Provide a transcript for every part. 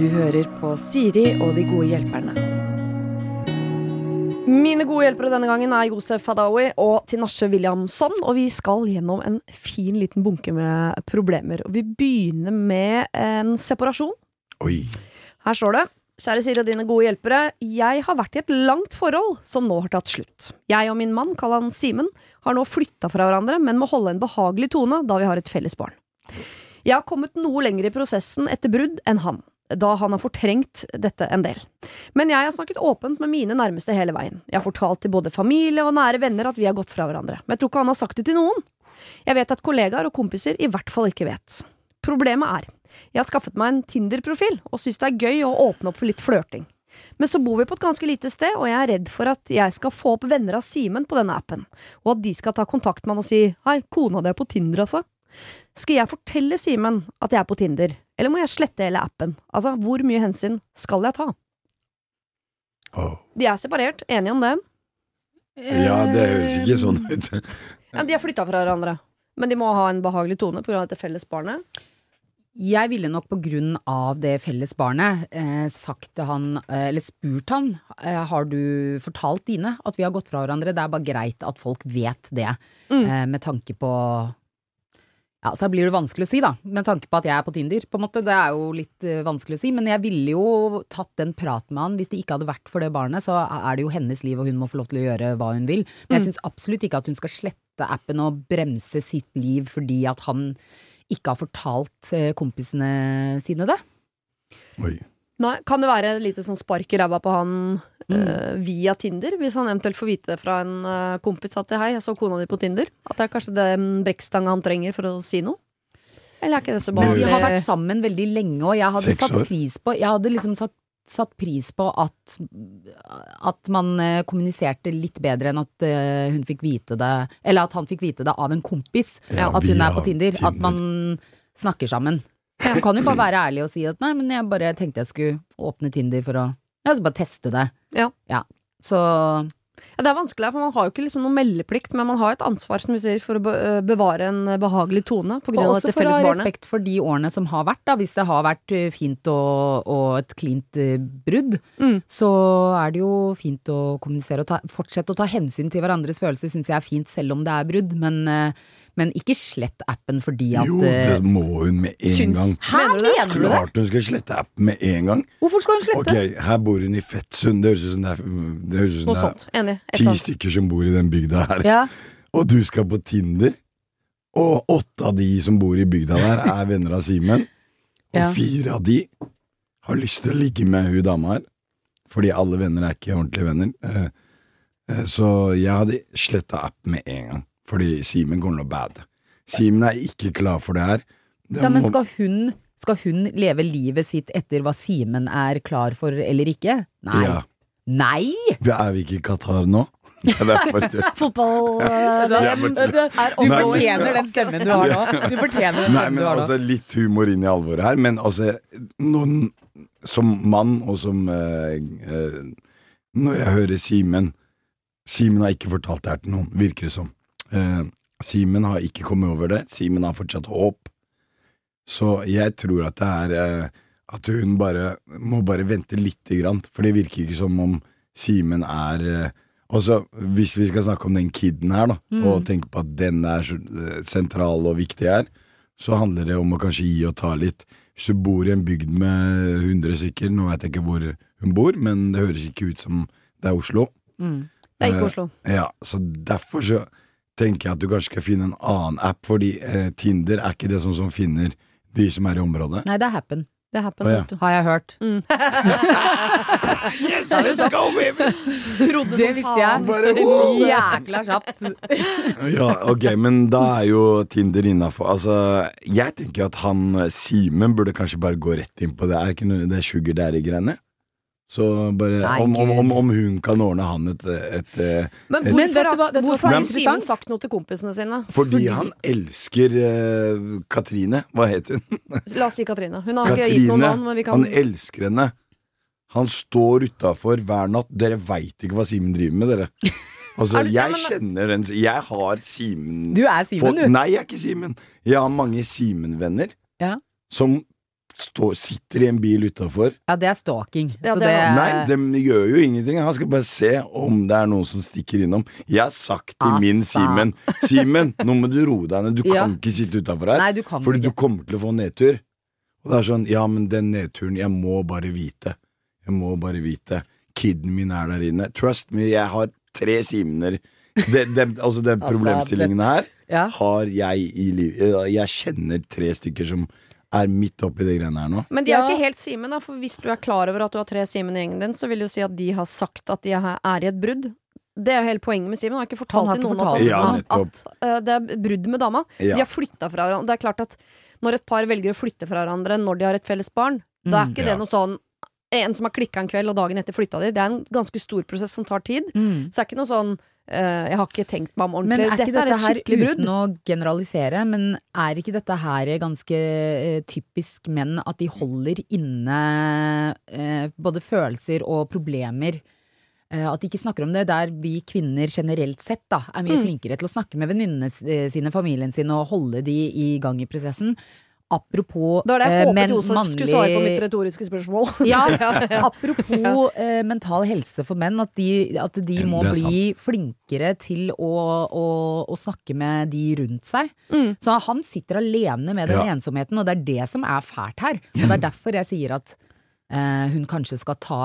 Du hører på Siri og de gode hjelperne. Mine gode hjelpere denne gangen er Josef Hadaoui og Tinashe Williamson. Og vi skal gjennom en fin liten bunke med problemer. Og vi begynner med en separasjon. Oi. Her står det Kjære Siri og dine gode hjelpere. Jeg har vært i et langt forhold som nå har tatt slutt. Jeg og min mann, kall han Simen, har nå flytta fra hverandre, men må holde en behagelig tone da vi har et felles barn. Jeg har kommet noe lenger i prosessen etter brudd enn han, da han har fortrengt dette en del. Men jeg har snakket åpent med mine nærmeste hele veien. Jeg har fortalt til både familie og nære venner at vi har gått fra hverandre, men jeg tror ikke han har sagt det til noen. Jeg vet at kollegaer og kompiser i hvert fall ikke vet. Problemet er, jeg har skaffet meg en Tinder-profil og syns det er gøy å åpne opp for litt flørting. Men så bor vi på et ganske lite sted, og jeg er redd for at jeg skal få opp venner av Simen på denne appen, og at de skal ta kontakt med han og si hei, kona di er på Tinder, altså. Skal jeg fortelle Simen at jeg er på Tinder, eller må jeg slette hele appen? Altså, hvor mye hensyn skal jeg ta? Oh. De er separert, enige om det. Ja, det høres ikke sånn ut. Ja, de har flytta fra hverandre, men de må ha en behagelig tone pga. dette felles barnet. Jeg ville nok på grunn av det felles barnet eh, sagt til han, eh, eller spurt han, eh, har du fortalt dine at vi har gått fra hverandre? Det er bare greit at folk vet det, Mm. eh, med tanke på ja, så blir det vanskelig å si, da, med tanke på at jeg er på Tinder, på en måte. Det er jo litt uh, vanskelig å si, men jeg ville jo tatt den praten med han. Hvis det ikke hadde vært for det barnet, så er det jo hennes liv, og hun må få lov til å gjøre hva hun vil. Men jeg syns absolutt ikke at hun skal slette appen og bremse sitt liv fordi at han ikke har fortalt eh, kompisene sine det. Oi. Nei, Kan det være et lite sånn spark i ræva på han Mm. uh, via Tinder? Hvis han eventuelt får vite fra en uh, kompis at hei, jeg så kona di på Tinder. At det er kanskje den brekkstanga han trenger for å si noe? Eller er ikke det så Men de har vært sammen veldig lenge, og jeg hadde satt pris på Jeg hadde liksom satt, satt pris på at, at man uh, kommuniserte litt bedre enn at hun fikk vite det Eller at han fikk vite det av en kompis. Ja, at hun er på Tinder, At man snakker sammen. Man kan jo bare være ærlig og si at nei, men jeg bare tenkte jeg skulle åpne Tinder for å altså så bare teste det. Ja. Så Ja, det er vanskelig, for man har jo ikke liksom noen meldeplikt, men man har et ansvar som du sier, for å eh, bevare en behagelig tone på grunn Og av også dette for å ha respekt for de årene som har vært, da. Hvis det har vært eh, fint og, og et cleant eh, brudd, Mm. så er det jo fint å kommunisere og ta, fortsette å ta hensyn til hverandres følelser, syns jeg er fint, selv om det er brudd. Men, men ikke slett appen fordi at Jo, eh, det må hun med en Syns- gang. Hæ, Mener du det? Klart hun skal slette appen med en gang. Hvorfor skal hun slette? Ok, her bor hun i Fettsund. Det høres ut som det er, det høres ut som det sånt. Enig. er ti stykker som bor i den bygda her. Ja. Og du skal på Tinder. Og åtte av de som bor i bygda der, er venner av Simen. Og Ja. fire av de har lyst til å ligge med hun dama her. Fordi alle venner er ikke ordentlige venner. Eh, eh, Så jeg hadde sletta appen med en gang. Fordi Simen kommer til å bade. Simen er ikke klar for det her. Det ja, men må- skal hun, skal hun leve livet sitt etter hva Simen er klar for eller ikke? Nei. Ja. Nei! Er vi ikke i Qatar nå? Er Fotball Du fortjener den stemmen du har nå. Du fortjener den Nei, men du har nå. altså litt humor inn i alvoret her. Men altså, noen som mann og som eh, eh, Når jeg hører Simen Simen har ikke fortalt det her til noen, virker det som. Eh, Simen har ikke kommet over det. Simen har fortsatt håp. Så jeg tror at det er eh, At hun bare må bare vente lite grann. For det virker ikke som om Simen er eh, Altså, hvis vi skal snakke om den kiden her, da, og tenke på at den er så eh, sentral og viktig her, så handler det om å kanskje gi og ta litt. Hvis du bor i en bygd med 100 stykker, nå vet jeg ikke hvor hun bor, men det høres ikke ut som det er Oslo. Mm. Det er ikke Eh, Oslo. Ja, så derfor så tenker jeg at du kanskje skal finne en annen app, fordi eh, Tinder er ikke det sånn som finner de som er i området. Nei, det er happen, Det happen, oh, ja. har jeg hørt. Let's go, baby! Rodde Det visste jeg. Bare- Jækla kjapt. Ja, ok, men da er jo Tinder innafor. Altså, jeg tenker at han eh, Simen burde kanskje bare gå rett inn på det. Er ikke noe, det er sugar daddy-greiene? Så bare Nei, om, om, om, om hun kan ordne han et, et, et Men hvorfor, hvorfor, vet du hva- vet hvorfor har ikke Simen sagt noe til kompisene sine? Fordi han elsker uh, Katrine. Hva het hun? La oss si Katrine. Hun har ikke gitt noen navn, men vi kan Han elsker henne. Han står utafor hver natt. Dere veit ikke hva Simen driver med, dere. Altså, du- jeg kjenner den Jeg har Simen Du er Simen, du. Nei, jeg er ikke Simen. Jeg har mange Simen-venner Ja. som stå, sitter i en bil utafor. Ja, det er stalking. Ja, så det det, er- Nei, de gjør jo ingenting. Han skal bare se om det er noen som stikker innom. Jeg har sagt til min Altså. Simen Simen, nå må du roe deg ned. Du Ja. kan ikke sitte utafor her. Nei, du kan fordi du kommer til å få nedtur. Og det er sånn, ja, men den nedturen, jeg må bare vite. Jeg må bare vite. Kiden min er der inne. Trust me, jeg har tre Simener. De, de, altså, den problemstillingen her Ja. har jeg i livet. Jeg kjenner tre stykker som er midt oppi de greiene her nå. Men de er jo Ja. ikke helt Simen, da, for hvis du er klar over at du har tre Simen i gjengen din, så vil det jo si at de har sagt at de er i et brudd. Det er jo hele poenget med Simen. Han har ikke fortalt til noen fortalt at, Ja, at, eh, det er brudd med dama. Ja. De har flytta fra hverandre. Det er klart at når et par velger å flytte fra hverandre når de har et felles barn, da er Mm. ikke Ja. det noe sånn en som har klikka en kveld, og dagen etter flytta de. Det er en ganske stor prosess som tar tid. Mm. Så det er ikke noe sånn 'jeg har ikke tenkt meg om ordentlig. Men er ikke Dette er dette et her brudd. uten å generalisere, men er ikke dette her ganske eh, typisk menn at de holder inne eh, både følelser og problemer? Eh, at de ikke snakker om det, der vi kvinner generelt sett da, er mye Mm. flinkere til å snakke med venninnene eh, sine, familien sin, og holde de i gang i prosessen. Apropos Det var det jeg eh, håpet men- Josef skulle svare på mitt retoriske spørsmål. Ja, Apropos ja. eh, mental helse for menn, at de, at de må bli bli flinkere til å, å, å snakke med de rundt seg. Mm. Så han sitter alene med den Ja. ensomheten, og det er det som er fælt her. Og det er derfor jeg sier at eh, hun kanskje skal ta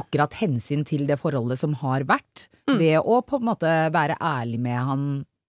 akkurat hensyn til det forholdet som har vært, Mm. ved å på en måte være ærlig med han.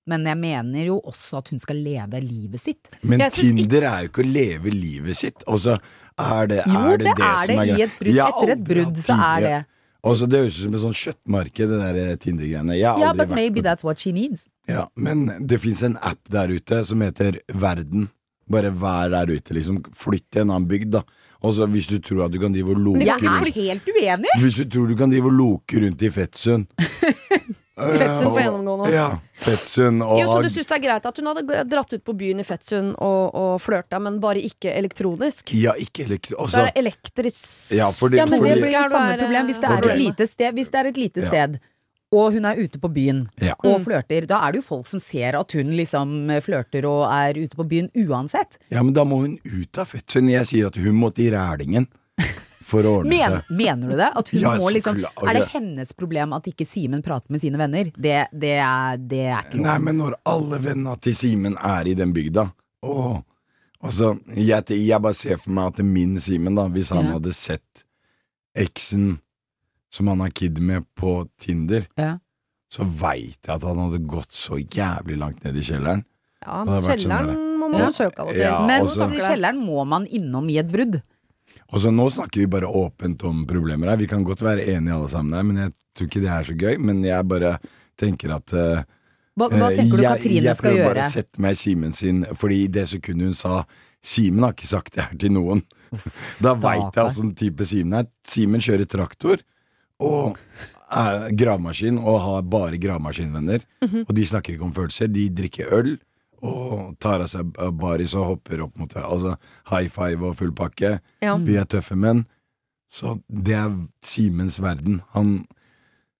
Men jeg mener jo også at hun skal leve livet sitt. Men Tinder er jo ikke å leve livet sitt. Og så er det Jo, er det, det, det, er som det er i greia. et brudd. er det. Etter et brudd så er det Og så Det høres ut som et sånt kjøttmarked, det der eh, Tinder-greiene. Ja, yeah, but maybe that's what she needs. Ja, men det fins en app der ute som heter Verden. Bare vær der ute, liksom. Flytt til en annen bygd, da. Og så hvis du tror at du kan drive og loke Jeg er helt uenig! Hvis du tror du kan drive og loke rundt i Fettsund Fettsund får gjennomgå gjennomgående. Ja. Fettsund og Jo, så du syns det er greit at hun hadde dratt ut på byen i Fettsund og, og flørta, men bare ikke elektronisk? Ja, ikke elektro... Så Altså, er det elektrisk Ja, fordi- Ja, men fordi- det blir jo samme problem hvis det er et lite sted, hvis det er et lite Ja. sted og hun er ute på byen Ja. og Mm. flørter. Da er det jo folk som ser at hun liksom flørter og er ute på byen uansett. ja, men da må hun ut av Fettsund. Jeg sier at hun måtte i Rælingen for å ordne Men, seg. mener du det? At hun Ja, må liksom. Er det hennes problem at ikke Simen prater med sine venner? Det, det, er, det er ikke Nei, men når alle vennene til Simen er i den bygda Åh, altså, jeg, jeg bare ser for meg at min Simen, da, hvis han Ja. hadde sett eksen som han har kid med på Tinder, Ja. så veit jeg at han hadde gått så jævlig langt ned i kjelleren. Ja, sånn kjelleren må man Ja. søke av og til. Ja, Men også, i kjelleren må man innom i et brudd. Og så nå snakker vi bare åpent om problemer her. Vi kan godt være enige alle sammen her, men jeg tror ikke det er så gøy. Men jeg bare tenker at uh, Hva, hva Eh, tenker du jeg, Katrine jeg skal prøver bare å sette meg i Simen sin, fordi i det sekundet hun sa Simen har ikke sagt det her til noen. Da veit jeg åssen type Simen er. Simen kjører traktor og er gravemaskin og har bare gravemaskinvenner. Mhm. Og de snakker ikke om følelser. De drikker øl og tar av seg baris og hopper opp mot Altså high five og full pakke. Ja. Vi er tøffe menn. Så det er Simens verden. Han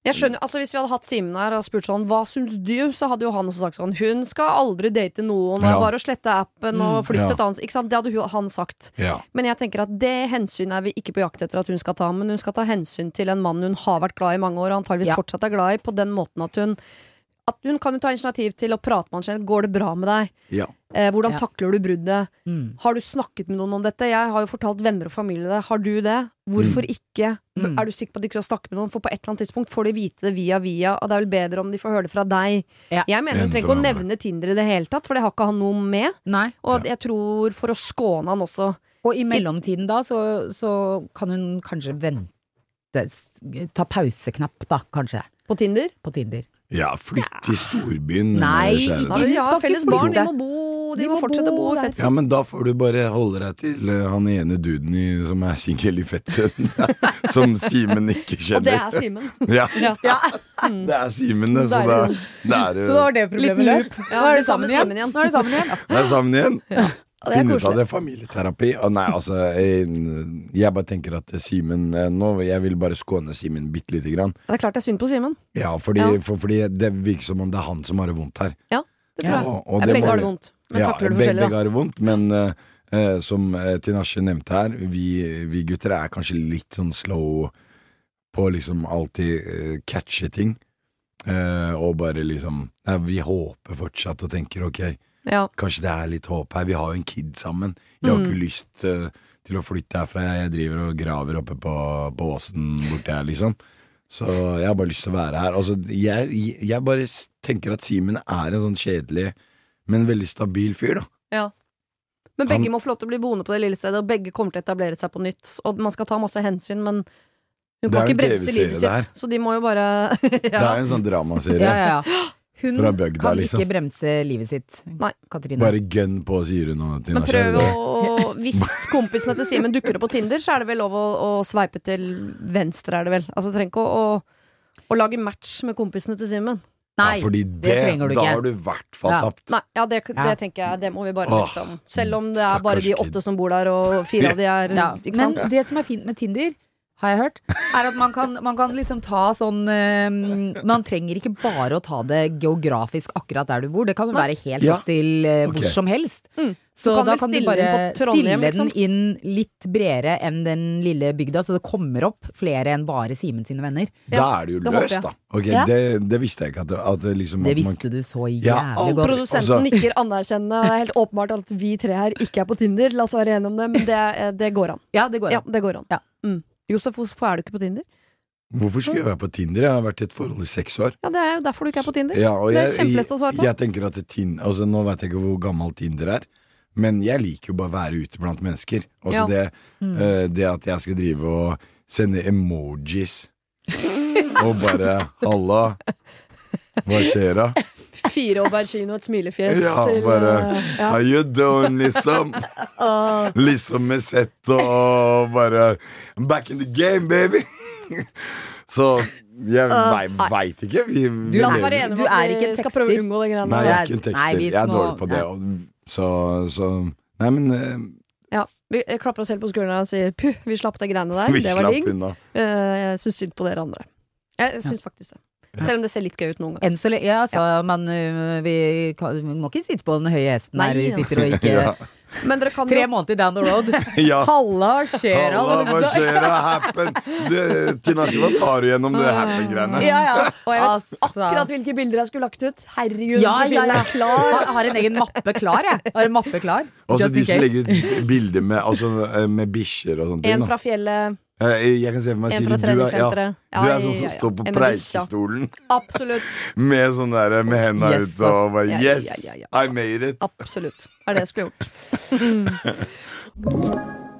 Jeg skjønner, altså Hvis vi hadde hatt Simen her og spurt sånn hva syns du, så hadde jo han også sagt sånn hun skal aldri date noen, Ja. bare å slette appen og Mm. flytte Ja. et annet Ikke sant, Det hadde han sagt. Ja. Men jeg tenker at det hensynet er vi ikke på jakt etter at hun skal ta, men hun skal ta hensyn til en mann hun har vært glad i i mange år, og antageligvis fortsatt er glad i, på den måten at hun at hun kan jo ta initiativ til å prate med han selv. Går det bra med deg? ja. Eh, hvordan Ja. takler du bruddet? Mm. Har du snakket med noen om dette? Jeg har jo fortalt venner og familie det. Har du det? Hvorfor ikke? Mm. Er du sikker på at de ikke har snakket med noen? For på et eller annet tidspunkt får de vite det via via, og det er vel bedre om de får høre det fra deg. Ja. Jeg mener hun du trenger ikke å nevne Tinder i det hele tatt, for det har ikke han noe med. Nei. Og jeg tror for å skåne han også Og i mellomtiden da, så, så kan hun kanskje vente Ta pauseknapp, da, kanskje, på Tinder. på Tinder. Ja, flytt til storbyen. Nei, kjære Da, deg. Ja, skal ikke felles barn, de må bo De, De må må fortsette å bo i der. Ja, men da får du bare holde deg til eh, han ene duden i, som er singel i Fettsund. som Simen ikke kjenner. Og det er Simen. Ja, Ja. det er Simen, det. Så da, da er Så da var det det problemet løst. Ja, Nå er det det sammen igjen. Igjen. Nå er det sammen igjen. det er sammen igjen. Ja, er ut av det. Familieterapi. Å, nei, altså, jeg, jeg bare tenker at Simen eh, nå, Jeg vil bare skåne Simen bitte lite grann. Det er klart det er synd på Simen. Ja, fordi, Ja. For, fordi det virker som om det er han som har det vondt her. Ja, Det tror jeg. Og, og det begge må har det vondt. Men ja, takler det forskjellig, begge da. har det vondt, men uh, uh, som uh, Tinashe nevnte her, vi, vi gutter er kanskje litt sånn slow på liksom alltid uh, catche ting. Eh, og bare liksom Vi håper fortsatt og tenker ok, Ja. kanskje det er litt håp her. Vi har jo en kid sammen. Jeg har Mm. ikke lyst uh, til å flytte herfra. Jeg driver og graver oppe på, på åsen borti her, liksom. Så jeg har bare lyst til å være her. Altså, jeg, jeg bare tenker at Simen er en sånn kjedelig, men veldig stabil fyr, da. ja. Men begge Han- må få lov til å bli boende på det lille stedet, og begge kommer til å etablere seg på nytt. Og man skal ta masse hensyn, men hun kan ikke bremse livet sitt. Så de må jo bare Det er jo en sånn dramaserie. Ja, ja, ja. Hun Fra bygda, kan liksom. ikke bremse livet sitt. Nei. Katrine. Bare gønn på, sier hun Og Men prøv å Hvis kompisene til Simen dukker opp på Tinder, så er det vel lov å, å sveipe til venstre, er det vel. Altså trenger ikke å, å, å lage match med kompisene til Simen. Nei, ja, fordi det det, trenger du da har du i hvert fall Ja. tapt. Nei, ja, det, det Ja. tenker jeg, det må vi bare liksom. Selv om det er bare de åtte som bor der, og fire av de er Ja, Ikke men det som er fint med Tinder, har jeg hørt, er at man kan, man kan liksom ta sånn eh, Man trenger ikke bare å ta det geografisk akkurat der du bor. Det kan jo være helt Ja. til eh, hvor okay. som helst. Mm. Så kan da kan du bare stille liksom? den inn litt bredere enn den lille bygda, så det kommer opp flere enn bare Simen sine venner. Da er det jo det løst, da. Ok, Ja. det, det visste jeg ikke. At det, at det liksom Det man- visste du så Ja, jævlig godt. Produsenten Altså- nikker anerkjennende. Det er helt åpenbart at vi tre her ikke er på Tinder. La oss være enige om det, men det, det går an. Ja, det går an. Ja, det går an. Ja. Mm. Josef, hvorfor er du ikke på Tinder? Hvorfor skulle jeg være på Tinder? Jeg har vært i et forhold i seks år. Ja, Det er jo derfor du ikke er på Tinder. Ja, og Det er jeg, kjempelett å svare på. Jeg tenker at Tinder, altså, Nå vet jeg ikke hvor gammel Tinder er, men jeg liker jo bare å være ute blant mennesker. Altså Ja. det, Mm. uh, det at jeg skal drive og sende emojis og bare 'halla', hva skjer da? Fire aubergine og et smilefjes. Ja, bare ja. How you doing, liksom? Liksom med sett og bare I'm back in the game, baby! Så jeg Uh, veit ikke. Vi, vi er, Du er ikke en vi skal prøve å tekster. unngå de greiene Nei, jeg er ikke en tekster. Nei, Jeg er dårlig på det. ja. Og, så, så Nei, men uh, Ja, vi klapper oss selv på skulderen og sier puh, vi slapp de greiene der. vi det var digg. Eh, Jeg syns synd på dere andre. Jeg syns ja. faktisk det. Selv om det ser litt gøy ut noen ganger. Enn så lenge, ja, altså, men øh, vi, vi må ikke sitte på den høye hesten Nei, her. Vi sitter og ikke Ja. Men dere kan Tre jo måneder down the road. ja. Halla, skjer Halla, hva skjer'a? happen? Du, Tinashe, hva sa du gjennom det happen-greiene? Ja, ja. Og jeg vet Altså. akkurat hvilke bilder jeg skulle lagt ut. Herregud, Ja, ja, ja. er klar. Jeg har en egen mappe klar, jeg. har en mappe klar. Altså Just de in som legger ut bilder med, altså, med bikkjer og sånne ting. En fra fjellet, Jeg kan se for meg Siri, du er, ja, du er sånn som står på En preikestolen med sånn der med henda Yes, ut og bare Yes. I made it. Absolutt. Er det jeg skulle gjort.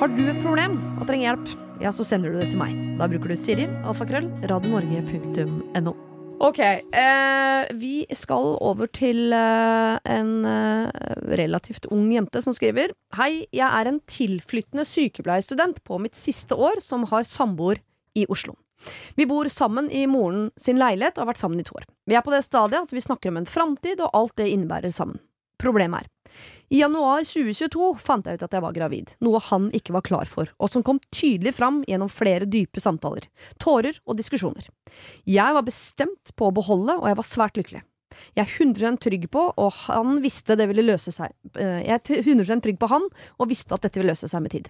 Har du et problem og trenger hjelp, ja, så sender du det til meg. Da bruker du Siri, alfakrøll, radionorge.no. Ok, eh, vi skal over til eh, en eh, relativt ung jente som skriver Hei, jeg er en tilflyttende sykepleierstudent på mitt siste år som har samboer i Oslo. Vi bor sammen i moren sin leilighet og har vært sammen i to år. Vi er på det stadiet at vi snakker om en framtid og alt det innebærer sammen. Problemet er i januar 2022 fant jeg ut at jeg var gravid, noe han ikke var klar for, og som kom tydelig fram gjennom flere dype samtaler, tårer og diskusjoner. Jeg var bestemt på å beholde, og jeg var svært lykkelig. Jeg er 100 trygg på, eh, Jeg 100 trygg på han, og visste at dette ville løse seg med tid.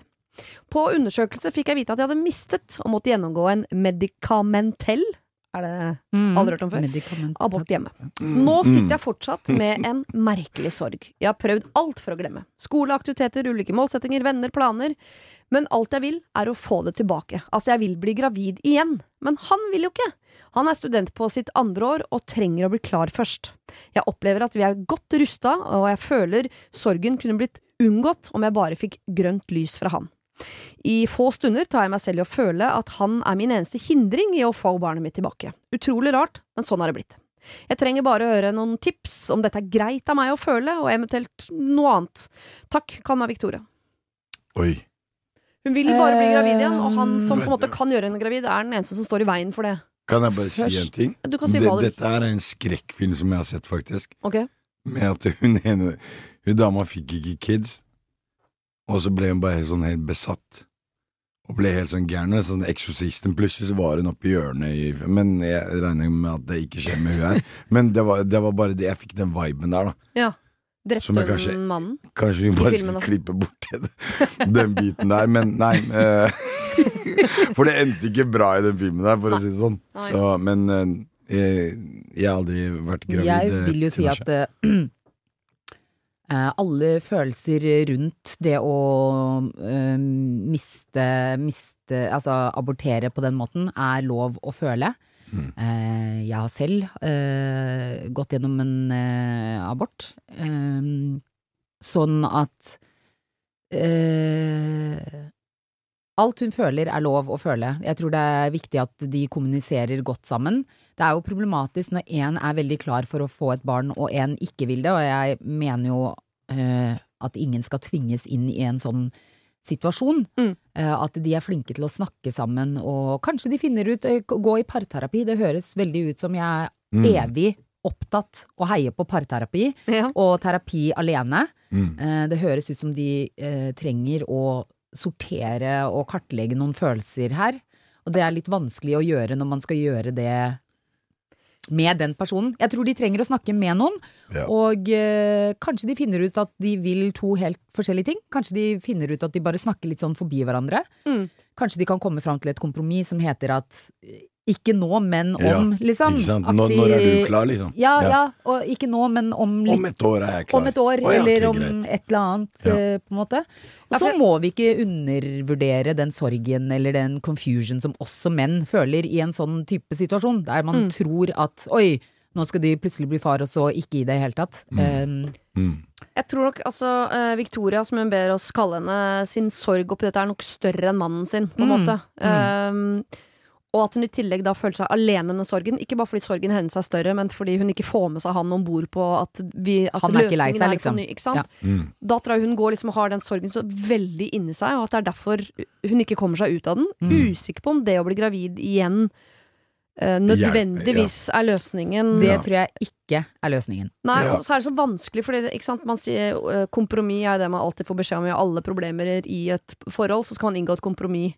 På undersøkelse fikk jeg vite at jeg hadde mistet og måtte gjennomgå en medikamentell er det Aldri hørt om før? Abort hjemme. Mm, Nå sitter jeg fortsatt med en merkelig sorg. Jeg har prøvd alt for å glemme. Skole, aktiviteter, ulike målsettinger, venner, planer. Men alt jeg vil, er å få det tilbake. Altså, jeg vil bli gravid igjen. Men han vil jo ikke. Han er student på sitt andre år og trenger å bli klar først. Jeg opplever at vi er godt rusta, og jeg føler sorgen kunne blitt unngått om jeg bare fikk grønt lys fra han. I få stunder tar jeg meg selv i å føle at han er min eneste hindring i å få barnet mitt tilbake. Utrolig rart, men sånn har det blitt. Jeg trenger bare å høre noen tips om dette er greit av meg å føle, og eventuelt noe annet. Takk, kall meg Victoria. Oi. Hun vil bare bli gravid igjen, og han som på en Eh, måte kan gjøre henne gravid, er den eneste som står i veien for det. Kan jeg bare si en ting? Du kan si Det, dette er en skrekkfilm som jeg har sett, faktisk. Ok? Med at hun ene Hun dama fikk ikke kids, og så ble hun bare helt sånn helt besatt og ble helt sånn gæren. Sånn Eksorsisten. Plutselig så var hun oppe i hjørnet i Men jeg regner med at det ikke skjer med hun her. Men det var, det var bare det. Jeg fikk den viben der, da. Ja. Drepte jeg kanskje- hun mannen? Kanskje vi bare skulle skal klippe bort det, den biten der, men nei. eh, for det endte ikke bra i den filmen der, for å si det sånn. Så, men eh, jeg, jeg har aldri vært gravid. Jeg eh, vil jo si at eh, alle følelser rundt det å eh, miste, miste Altså abortere på den måten, er lov å føle. Mm. Eh, jeg har selv eh, gått gjennom en eh, abort. Eh, sånn at eh, Alt hun føler er lov å føle. Jeg tror det er viktig at de kommuniserer godt sammen. Det er jo problematisk når én er veldig klar for å få et barn, og én ikke vil det, og jeg mener jo uh, at ingen skal tvinges inn i en sånn situasjon. Mm. Uh, at de er flinke til å snakke sammen, og kanskje de finner ut eh, Gå i parterapi. Det høres veldig ut som jeg er Mm. evig opptatt og heier på parterapi Ja. og terapi alene. Mm. Eh, Det høres ut som de trenger å sortere og kartlegge noen følelser her. Og det er litt vanskelig å gjøre når man skal gjøre det med den personen. Jeg tror de trenger å snakke med noen, Ja. og eh, kanskje de finner ut at de vil to helt forskjellige ting. Kanskje de finner ut at de bare snakker litt sånn forbi hverandre. Mm. Kanskje de kan komme fram til et kompromiss som heter at eh, ikke nå, men Ja, om, liksom. Ikke sant? Når, når er du klar, liksom? Ja, ja, og ikke nå, men om litt Om et år er jeg klar. om et år, oh, ja, eller om greit. et eller annet, Ja. eh, på en måte. Og så må vi ikke undervurdere den sorgen eller den confusion som også menn føler i en sånn type situasjon, der man Mm. tror at oi, nå skal de plutselig bli far, og så ikke i det hele tatt. Um, Mm. Jeg tror nok altså eh, Victoria, som hun ber oss kalle henne, sin sorg oppi dette er nok større enn mannen sin, på en Mm, måte. Um, og at hun i tillegg da føler seg alene med sorgen. Ikke bare fordi sorgen hennes er større, men fordi hun ikke får med seg han om bord på at, vi, at Han er ikke lei seg, på liksom. ny, ikke sant? Ja. Mm. Da tror jeg hun går liksom og har den sorgen så veldig inni seg, og at det er derfor hun ikke kommer seg ut av den. Mm. Usikker på om det å bli gravid igjen eh, nødvendigvis er løsningen. det Ja. tror jeg ikke er løsningen. Nei, Ja. og så er det så vanskelig, fordi ikke sant? man sier kompromiss er det man alltid får beskjed om i alle problemer i et forhold, så skal man inngå et kompromiss.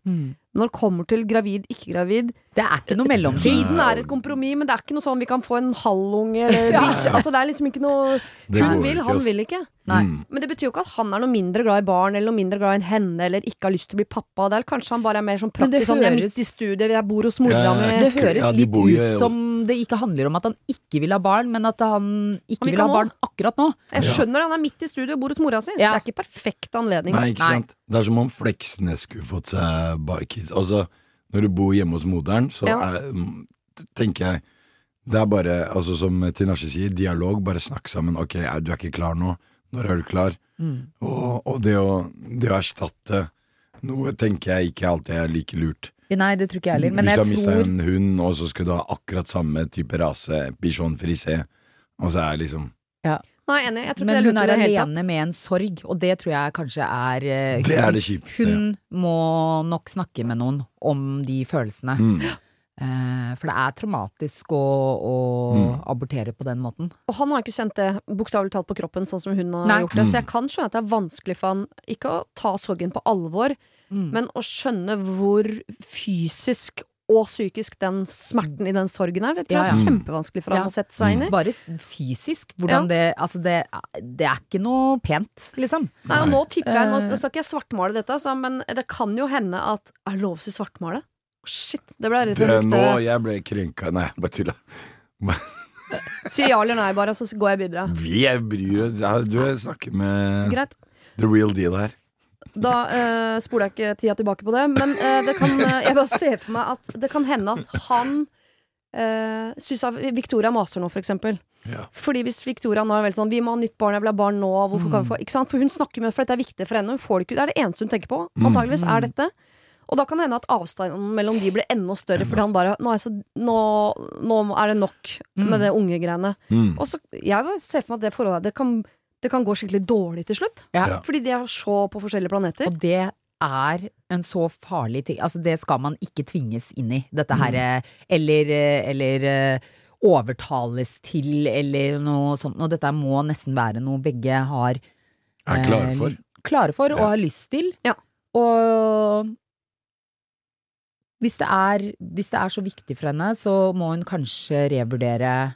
Når det kommer til gravid, ikke gravid Det er ikke noe mellomtid. Tiden er et kompromiss, men det er ikke noe sånn vi kan få en halvunge Ja. Altså, det er liksom ikke noe Det Hun vil, ikke, han vil ikke. Nei. Mm. Men det betyr jo ikke at han er noe mindre glad i barn, eller noe mindre glad i henne, eller ikke har lyst til å bli pappa. Det er Kanskje han bare er mer sånn praktisk høres, sånn, jeg er midt i studiet, jeg bor hos mora Ja, mi. Det høres Ja, de litt bor ut som det ikke handler om at han ikke vil ha barn, men at han ikke Han vil ha barn akkurat nå. Jeg skjønner det, han er midt i studio og bor hos mora si. Ja. Det er ikke perfekt anledning. Nei, ikke Nei. Det er som om Fleksnes skulle fått seg kids. Altså, når du bor hjemme hos moderen, så Ja. er, tenker jeg Det er bare, altså som Tinashe sier, dialog. Bare snakk sammen. Ok, er, du er ikke klar nå. Når er du klar? Mm. Og, og det, å, det å erstatte noe tenker jeg ikke alltid er like lurt. Nei, det tror ikke jeg heller. Men Hvis du har mista tror en hund, og så skal du ha akkurat samme type rase, bichon frisé, og så er liksom Nei, enig. Jeg tror Men det hun er alene med en sorg, og det tror jeg kanskje er eh, Det er hun- det kjipeste. Hun må nok snakke med noen om de følelsene. Mm. Eh, for det er traumatisk å, å Mm. abortere på den måten. Og han har ikke kjent det bokstavelig talt på kroppen, sånn som hun har Nei. gjort det. Så Mm. jeg kan skjønne at det er vanskelig for han ikke å ta sorgen på alvor, Mm. men å skjønne hvor fysisk og psykisk den smerten i den sorgen er. Det tror jeg er ja. kjempevanskelig for han Ja. å sette seg inn i. Bare fysisk, hvordan det Altså, det, det er ikke noe pent, liksom. Nei, og nå tipper jeg, nå Eh. skal ikke jeg svartmale dette, altså, men det kan jo hende at Er det lov å si svartmale? Shit, det ble litt Det, nå jeg ble krenka Nei, bare tulla. Si ja eller nei, bare, så går jeg videre. Vi er bryr oss Du snakker med Greit. the real deal her. Da eh, spoler jeg ikke tida tilbake på det, men eh, det kan, eh, jeg bare ser for meg at det kan hende at han uh, syns Victoria maser nå, for eksempel. Ja. Fordi hvis Victoria nå er veldig sånn 'Vi må ha nytt barn, jeg vil ha barn nå', hvorfor kan vi få Ikke sant? For hun snakker med For dette er viktig for henne. Hun får det ikke Det er det eneste hun tenker på. Mm. Antageligvis er dette. Og da kan det hende at avstanden mellom de blir enda større, fordi han bare Nå er, så, nå, nå er det nok med det unge greiene. Mm. Og så Jeg ser for meg at det forholdet det kan, det kan gå skikkelig dårlig til slutt. Ja. Fordi de er så på forskjellige planeter. Og det er en så farlig ting Altså, det skal man ikke tvinges inn i. Dette her eh, Eller, eh, eller eh, overtales til, eller noe sånt. Og dette må nesten være noe begge har Er klare eh, for. klare for og Ja. har lyst til. Ja. Og hvis det, er, hvis det er så viktig for henne, så må hun kanskje revurdere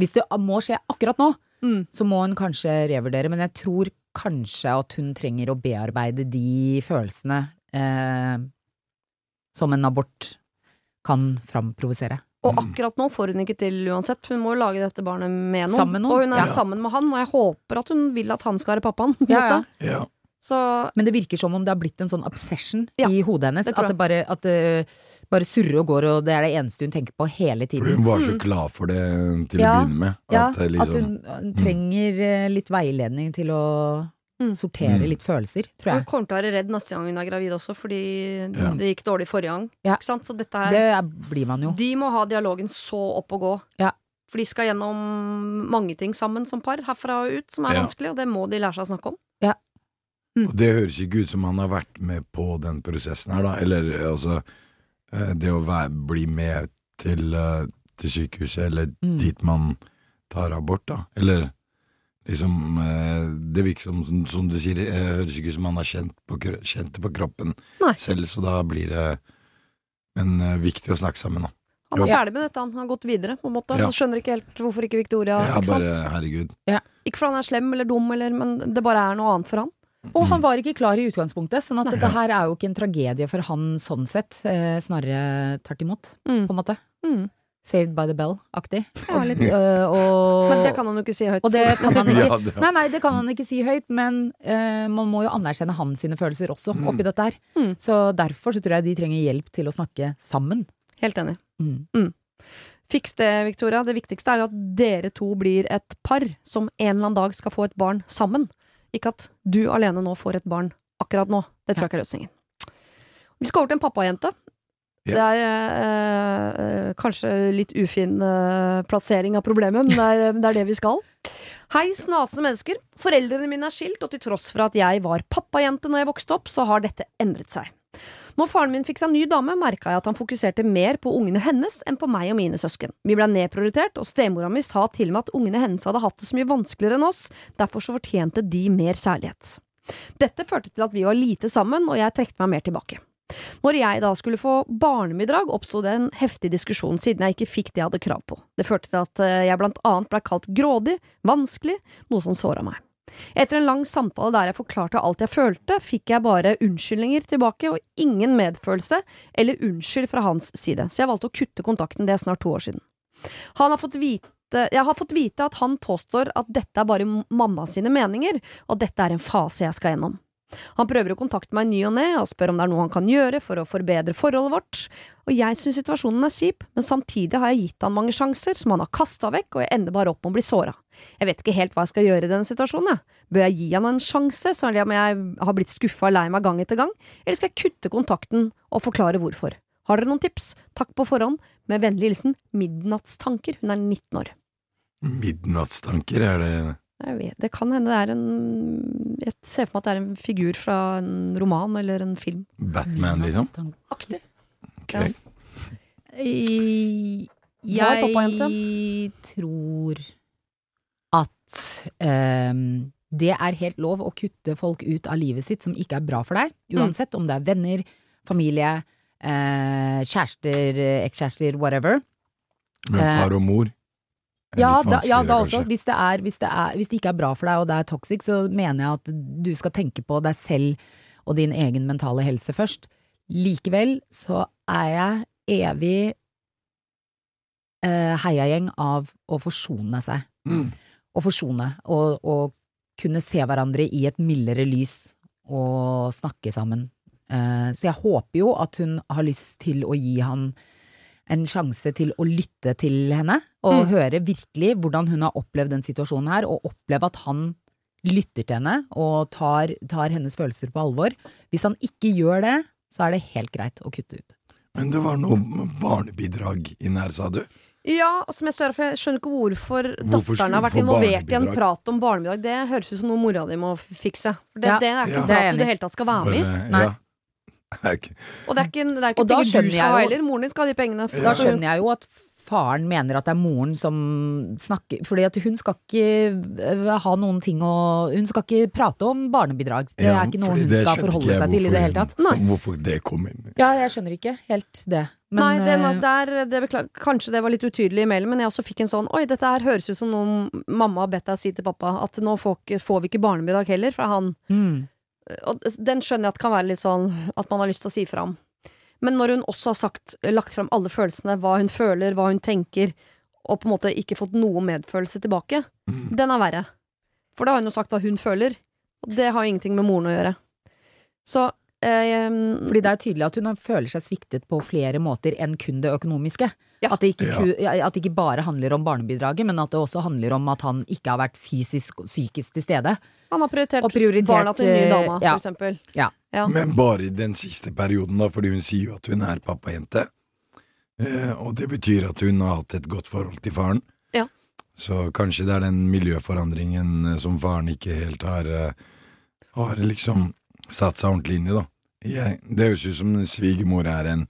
Hvis det må skje akkurat nå, Mm. så må hun kanskje revurdere, men jeg tror kanskje at hun trenger å bearbeide de følelsene eh, som en abort kan framprovosere. Og akkurat nå får hun ikke til uansett. Hun må jo lage dette barnet med noen. Sammen med noen, Og hun er ja. sammen med han, og jeg håper at hun vil at han skal være pappaen. Ja, Ja, ja. Ja. Så Men det virker som om det har blitt en sånn obsession Ja, i hodet hennes. det At det bare, at det bare surrer og går, og det er det eneste hun tenker på hele For tiden. hun var så Mm. klar for det til Ja, å begynne med. Ja, At, eh, at liksom, hun, hun trenger eh, litt veiledning til å Mm. sortere Mm. litt følelser, tror hun kommer til å være redd neste gang hun er gravid også, fordi Ja. det gikk dårlig forrige gang. Ja. Ikke sant? Så dette her Det er, blir man jo. De må ha dialogen så opp og gå. Ja. For de skal gjennom mange ting sammen som par, herfra og ut, som er Ja. vanskelig, og det må de lære seg å snakke om. Og det høres ikke ut som han har vært med på den prosessen her, da. Eller altså eh, Det å være, bli med til, eh, til sykehuset, eller Mm. dit man tar abort, da. Eller liksom eh, Det virker som, som, som du sier, høres ikke ut som han har kjent, på, kjent det på kroppen Nei. selv, så da blir det Men viktig å snakke sammen, da. Han er Jo. ferdig med dette, han har gått videre, på en måte. Ja. Han skjønner ikke helt hvorfor ikke Victoria, Ja, ikke bare sant? herregud. Ikke fordi han er slem eller dum, eller, men det bare er noe annet for han. Og han var ikke klar i utgangspunktet, sånn at Nei. dette her er jo ikke en tragedie for han sånn sett. Eh, snarere tvert imot, Mm. på en måte. Mm. Saved by the bell-aktig. Ja, og, Men det kan han jo ikke si høyt. det kan han ikke Nei, nei, det kan han ikke si høyt, men uh, man må jo anerkjenne hans sine følelser også Mm. oppi dette her. Mm. Så derfor så tror jeg de trenger hjelp til å snakke sammen. Helt enig. Mm. Fiks det, Victoria. Det viktigste er jo at dere to blir et par som en eller annen dag skal få et barn sammen. Ikke at du alene nå får et barn akkurat nå. Det tror jeg ikke er løsningen. Vi skal over til en pappajente. Ja. Det er eh, eh, kanskje litt ufin eh, plassering av problemet, men det er, det er det vi skal. Hei, snasende mennesker. Foreldrene mine er skilt, og til tross for at jeg var pappajente når jeg vokste opp, så har dette endret seg. Når faren min fikk seg ny dame, merka jeg at han fokuserte mer på ungene hennes enn på meg og mine søsken. Vi ble nedprioritert, og stemora mi sa til meg at ungene hennes hadde hatt det så mye vanskeligere enn oss, derfor så fortjente de mer særlighet. Dette førte til at vi var lite sammen, og jeg trekte meg mer tilbake. Når jeg da skulle få barnebidrag, oppsto det en heftig diskusjon siden jeg ikke fikk det jeg hadde krav på. Det førte til at eh, jeg blant annet ble kalt grådig, vanskelig, noe som såra meg. Etter en lang samtale der jeg forklarte alt jeg følte, fikk jeg bare unnskyldninger tilbake og ingen medfølelse eller unnskyld fra hans side, så jeg valgte å kutte kontakten, det er snart to år siden. Han har fått vite jeg har fått vite at han påstår at dette er bare mamma sine meninger, og dette er en fase jeg skal gjennom. Han prøver å kontakte meg ny og ne og spør om det er noe han kan gjøre for å forbedre forholdet vårt, og jeg synes situasjonen er kjip, men samtidig har jeg gitt han mange sjanser som han har kasta vekk, og jeg ender bare opp med å bli såra. Jeg vet ikke helt hva jeg skal gjøre i denne situasjonen, jeg. Bør jeg gi han en sjanse, selv om jeg har blitt skuffa og lei meg gang etter gang, eller skal jeg kutte kontakten og forklare hvorfor? Har dere noen tips? Takk på forhånd. Med vennlig hilsen Midnattstanker. Hun er 19 år. Midnattstanker, er det Jeg vet, det kan hende det er en Jeg ser for meg at det er en figur fra en roman eller en film. Batman, liksom? Aktig. Ok. Ja. I- Jeg tror at um, det er helt lov å kutte folk ut av livet sitt som ikke er bra for deg, Mm. uansett om det er venner, familie, eh, kjærester, ekskjærester, whatever. Med Eh, far og mor? Ja, da, ja, da også. Hvis det, er, hvis, det er, hvis det ikke er bra for deg, og det er toxic, så mener jeg at du skal tenke på deg selv og din egen mentale helse først. Likevel så er jeg evig eh, heiagjeng av å forsone seg. Mm. Å forsone, og, og kunne se hverandre i et mildere lys og snakke sammen. Eh, så jeg håper jo at hun har lyst til å gi han en sjanse til å lytte til henne, og Mm. høre virkelig hvordan hun har opplevd den situasjonen her, og oppleve at han lytter til henne og tar, tar hennes følelser på alvor. Hvis han ikke gjør det, så er det helt greit å kutte ut. Men det var noe barnebidrag inn her, sa du? Ja, og som jeg, for jeg skjønner ikke hvorfor, Hvorfor datteren har vært involvert i en prat om barnebidrag. Det høres ut som noe mora di må fikse. For det, Ja. det er ikke Ja. prat du i det hele tatt skal være med i. Nei. Ja. Og det er ikke, det er ikke da penger du skal jeg ha heller. Moren din skal ha de pengene. Ja. Da skjønner jeg jo at faren mener at det er moren som snakker Fordi at hun skal ikke eh, ha noen ting å Hun skal ikke prate om barnebidrag. Det er ikke noe hun skal forholde seg til i det hele tatt. Nei. Hvorfor det kom inn. Ja, jeg skjønner ikke helt det. Men, Nei, den, eh, der, det beklag, kanskje det var litt utydelig i mailen, men jeg også fikk en sånn Oi, dette her høres ut som noe mamma har bedt deg si til pappa. At nå får, får vi ikke barnebidrag heller fra han. mm, Og den skjønner jeg at kan være litt sånn at man har lyst til å si fra om. Men når hun også har sagt, lagt fram alle følelsene, hva hun føler, hva hun tenker, og på en måte ikke fått noe medfølelse tilbake, Mm. den er verre. For da har hun jo sagt hva hun føler, og det har jo ingenting med moren å gjøre. Så eh, Fordi det er tydelig at hun føler seg sviktet på flere måter enn kun det økonomiske. Ja. At, det ikke, at det ikke bare handler om barnebidraget, men at det også handler om at han ikke har vært fysisk og psykisk til stede. han har prioritert, prioritert, barna til en ny dame, ja. for eksempel. Ja. Ja. Men bare i den siste perioden, da, fordi hun sier jo at hun er pappajente. Eh, og det betyr at hun har hatt et godt forhold til faren. Ja. Så kanskje det er den miljøforandringen eh, som faren ikke helt har eh, Har liksom satt seg ordentlig inn i, da. Jeg, det høres ut som svigermor er en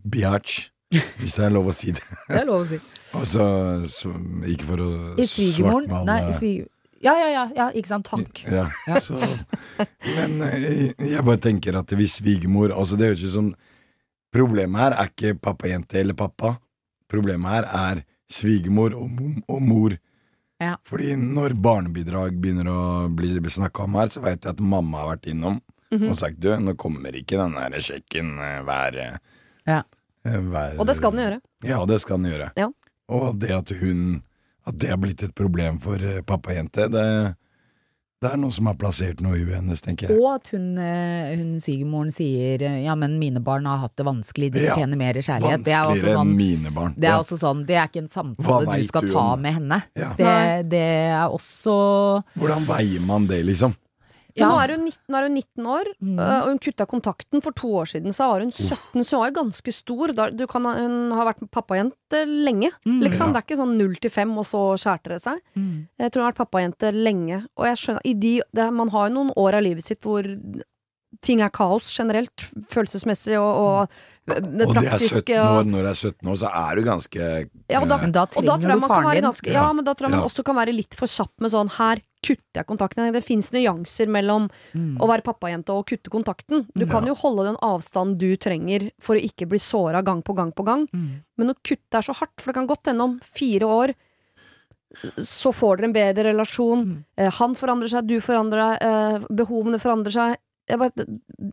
biatch, hvis det er lov å si det. Det er lov å si. Altså, så, Ikke for å svartmale Nei, i svig... Ja, ja, ja, ja, ikke sant. Takk. ja, Ja. Så, men eh, jeg bare tenker at hvis svigermor altså Det høres ut som Problemet her er ikke pappajente eller pappa. Problemet her er svigermor og, og mor. Ja. Fordi når barnebidrag begynner å bli snakka om her, så veit jeg at mamma har vært innom Mhm. og sagt du, nå kommer ikke den der sjekken eh, hver, eh, Ja. Eh, hver Og det skal den gjøre. Ja, det skal den gjøre. Ja. Og det at hun At det har blitt et problem for eh, pappajente, det, det er noe som har plassert noe i huet hennes, tenker jeg. Og at hun, eh, hun svigermoren sier eh, ja, men mine barn har hatt det vanskelig, de Ja. fortjener mer kjærlighet. Det er også sånn enn mine barn. det er Ja. også sånn, det er ikke en samtale du skal du ta med henne. Ja. Det, det er også Hvordan veier man det, liksom? Men Ja. nå er hun 19, nå er hun 19 år, Mm. øh, og hun kutta kontakten. For to år siden så var hun 17, så hun var jo ganske stor. Du kan, hun har vært pappajente lenge, Mm. liksom. Ja. Det er ikke sånn 0 til 5, og så skjærte det seg. Mm. Jeg tror hun har vært pappajente lenge. Og jeg skjønner, i de, det, man har jo noen år av livet sitt hvor ting er kaos generelt, følelsesmessig og, og det og det er praktiske. 17 år, når du er 17 år, så er du ganske Ja, og da- Men da Og da tror trenger jeg du man kan faren være din. ganske Ja, Ja. men da tror jeg man Ja. også kan være litt for kjapp med sånn her kutter jeg kontakten. Det fins nyanser mellom Mm. å være pappajente og å kutte kontakten. Du kan jo holde den avstanden du trenger for å ikke bli såra gang på gang på gang. Mm. Men å kutte er så hardt, for det kan godt hende om fire år så får dere en bedre relasjon. Mm. Eh, Han forandrer seg, du forandrer deg, eh, behovene forandrer seg. Bare,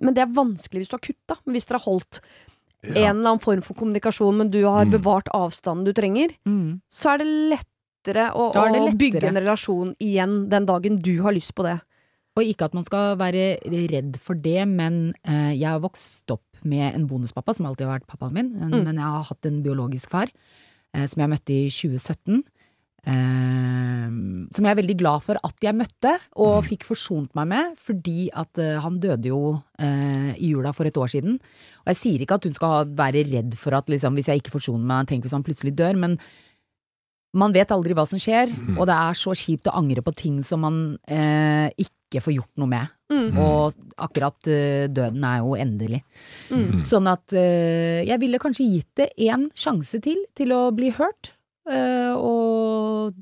men det er vanskelig hvis du har kutta. Men hvis dere har holdt ja. en eller annen form for kommunikasjon, men du har Mm. bevart avstanden du trenger, Mm. så er det lettere å, det å lettere. bygge en relasjon igjen den dagen du har lyst på det. Og ikke at man skal være redd for det, men eh, jeg har vokst opp med en bonuspappa, som alltid har vært pappaen min, Mm. men jeg har hatt en biologisk far, eh, som jeg møtte i 2017. Eh, som jeg er veldig glad for at jeg møtte, og fikk forsont meg med, fordi at eh, han døde jo eh, i jula for et år siden. Og jeg sier ikke at hun skal være redd for at liksom, hvis jeg ikke forsoner meg, tenk hvis han plutselig dør, men man vet aldri hva som skjer, Mm. og det er så kjipt å angre på ting som man eh, ikke får gjort noe med. Mm. Og akkurat eh, døden er jo endelig. Mm. Sånn at eh, jeg ville kanskje gitt det én sjanse til, til å bli hørt. Eh, og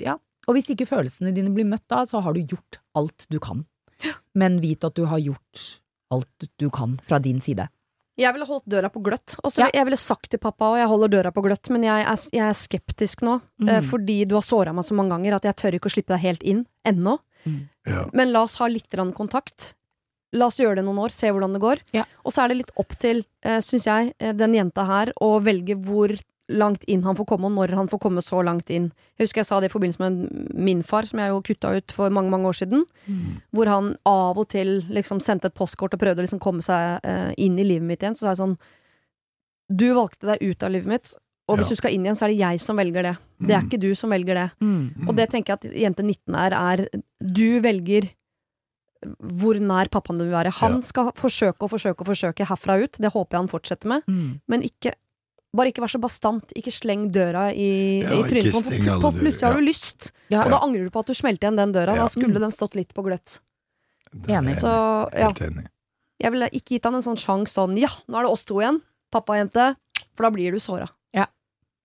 ja. Og hvis ikke følelsene dine blir møtt da, så har du gjort alt du kan. Men vit at du har gjort alt du kan fra din side. Jeg ville holdt døra på gløtt. Også, Ja. Jeg ville sagt til pappa, og jeg holder døra på gløtt, men jeg er, jeg er skeptisk nå. Mm. eh, fordi du har såra meg så mange ganger at jeg tør ikke å slippe deg helt inn ennå. Ja. Men la oss ha litt kontakt. La oss gjøre det noen år, se hvordan det går. Ja. Og så er det litt opp til, uh, syns jeg, eh, den jenta her å velge hvor langt inn han får komme, og når han får komme så langt inn. Jeg husker jeg sa det i forbindelse med min far, som jeg jo kutta ut for mange mange år siden. Hvor han av og til liksom sendte et postkort og prøvde å liksom komme seg eh, inn i livet mitt igjen. Så sa jeg sånn Du valgte deg ut av livet mitt, og hvis Ja. du skal inn igjen, så er det jeg som velger det. Det er Mm. ikke du som velger det. Mm. Og det tenker jeg at jente 19 er, er Du velger hvor nær pappaen du vil være. Han Ja. skal forsøke og forsøke og forsøke herfra ut. Det håper jeg han fortsetter med. Mm. Men ikke bare ikke vær så bastant. Ikke sleng døra i, Ja, i trynet på ham. Plutselig har du lyst, Ja, og da angrer du på at du smelte igjen den døra. Ja. Da skulle Mm. den stått litt på gløtt. Enig. jeg Så ja, Helt enig. jeg ville ikke gitt han en sånn sjanse sånn ja, nå er det oss to igjen, pappa og jente, for da blir du såra.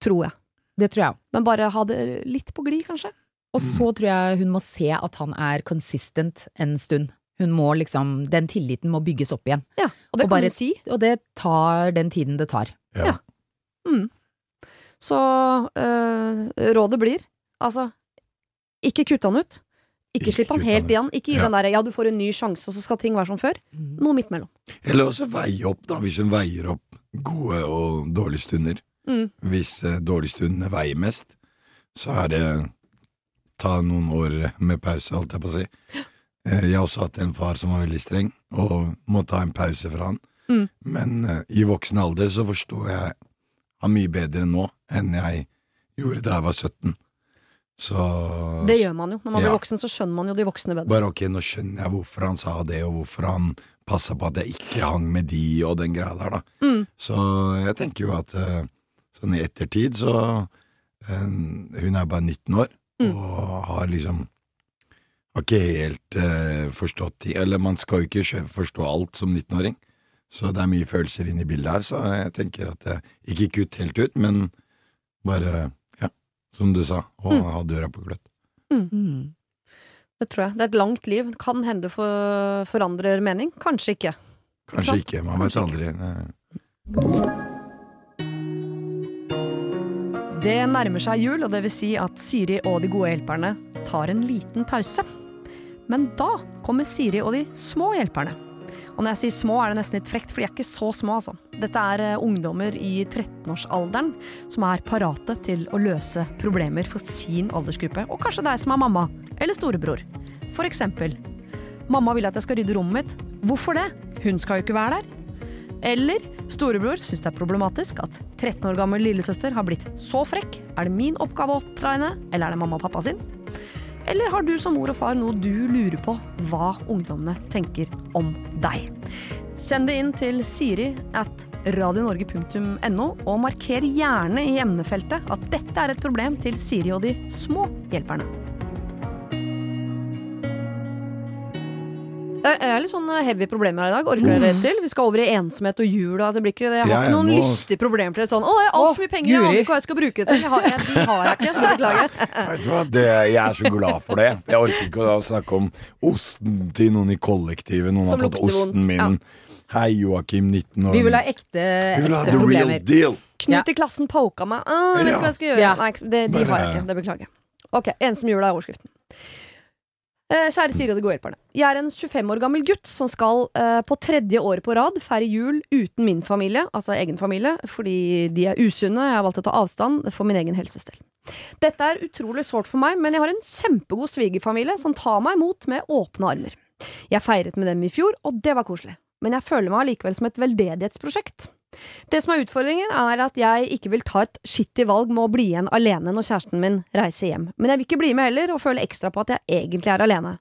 Tror jeg. Det tror jeg òg. Men bare ha det litt på glid, kanskje. Og så tror jeg hun må se at han er consistent en stund. Hun må liksom, Den tilliten må bygges opp igjen. Ja, og det Og kan bare- du si. Og det tar den tiden det tar. Ja. Mm. Så øh, rådet blir altså ikke kutt han ut. Ikke, Ikke slipp han helt igjen. Ikke gi Ja. den derre ja, du får en ny sjanse, og så skal ting være som før. Noe midt mellom. Eller også veie opp, da, hvis hun veier opp gode og dårlige stunder. Mm. Hvis eh, dårlige stundene veier mest, så er det ta noen år med pause, holdt jeg på å si. Eh, jeg har også hatt en far som var veldig streng, og må ta en pause fra han. Mm. Men eh, i voksen alder så forstår jeg han mye bedre nå enn jeg gjorde da jeg var 17. Så Det gjør man jo. Når man Ja. blir voksen, så skjønner man jo de voksne bedre. bare ok, nå skjønner jeg hvorfor han sa det, og hvorfor han passa på at jeg ikke hang med de og den greia der, da. Mm. Så jeg tenker jo at eh, sånn i ettertid så eh, Hun er bare 19 år, Mm. og har liksom Har ikke helt uh, forstått ting Eller man skal jo ikke forstå alt som 19-åring. Så det er mye følelser inne i bildet her, så jeg tenker at jeg, ikke kutt helt ut, men bare, ja, som du sa, å Mm. ha døra på gløtt. Mm. Det tror jeg. Det er et langt liv. Kan hende du for, forandrer mening. Kanskje ikke. Kanskje ikke, man Kanskje vet aldri. Eh, Det nærmer seg jul, og det vil si at Siri og de gode hjelperne tar en liten pause. Men da kommer Siri og de små hjelperne. Og når jeg sier små, er det nesten litt frekt, for de er ikke så små, altså. Dette er eh, ungdommer i 13-årsalderen som er parate til å løse problemer for sin aldersgruppe, og kanskje deg som er mamma eller storebror. For eksempel Mamma vil at jeg skal rydde rommet mitt. Hvorfor det? Hun skal jo ikke være der. Eller storebror syns det er problematisk at 13 år gammel lillesøster har blitt så frekk. Er det min oppgave å oppdra henne, eller er det mamma og pappa sin? Eller har du som mor og far noe du lurer på hva ungdommene tenker om deg? Send det inn til siri at radionorge.no, og marker gjerne i emnefeltet at dette er et problem til Siri og de små hjelperne. Det er litt sånn heavy problemer her i dag. Orker dere til? Vi skal over i ensomhet og jul. Og det blir ikke, jeg har Ja, ikke noen må- lystige problemer til det. Sånn, å, jeg har altfor mye penger, jeg aner ikke hva jeg skal bruke det til. Jeg har, jeg, de har jeg ikke. Beklager jeg. Vet du hva, det, jeg er så glad for det. Jeg orker ikke å snakke om osten til noen i kollektivet. Noen Som har tatt osten vondt, min. Hei, Joakim, 19 år. Vi vil ha ekte, Vi vil ha ekte the real problemer. deal. Knut Ja. i klassen poka meg. Ah, jeg vet ikke hva jeg skal gjøre. Ja. Nei, det, de har jeg ikke. Det beklager jeg. Ok, ensom jul er overskriften. Eh, kjære Siri og de gode hjelperne. Jeg er en 25 år gammel gutt som skal eh, på tredje året på rad feire jul uten min familie, altså egen familie, fordi de er usunne. Jeg har valgt å ta avstand for min egen helses del. Dette er utrolig sårt for meg, men jeg har en kjempegod svigerfamilie som tar meg imot med åpne armer. Jeg feiret med dem i fjor, og det var koselig. Men jeg føler meg allikevel som et veldedighetsprosjekt. Det som er utfordringen, er at jeg ikke vil ta et skittig valg med å bli igjen alene når kjæresten min reiser hjem. Men jeg vil ikke bli med heller, og føle ekstra på at jeg egentlig er alene.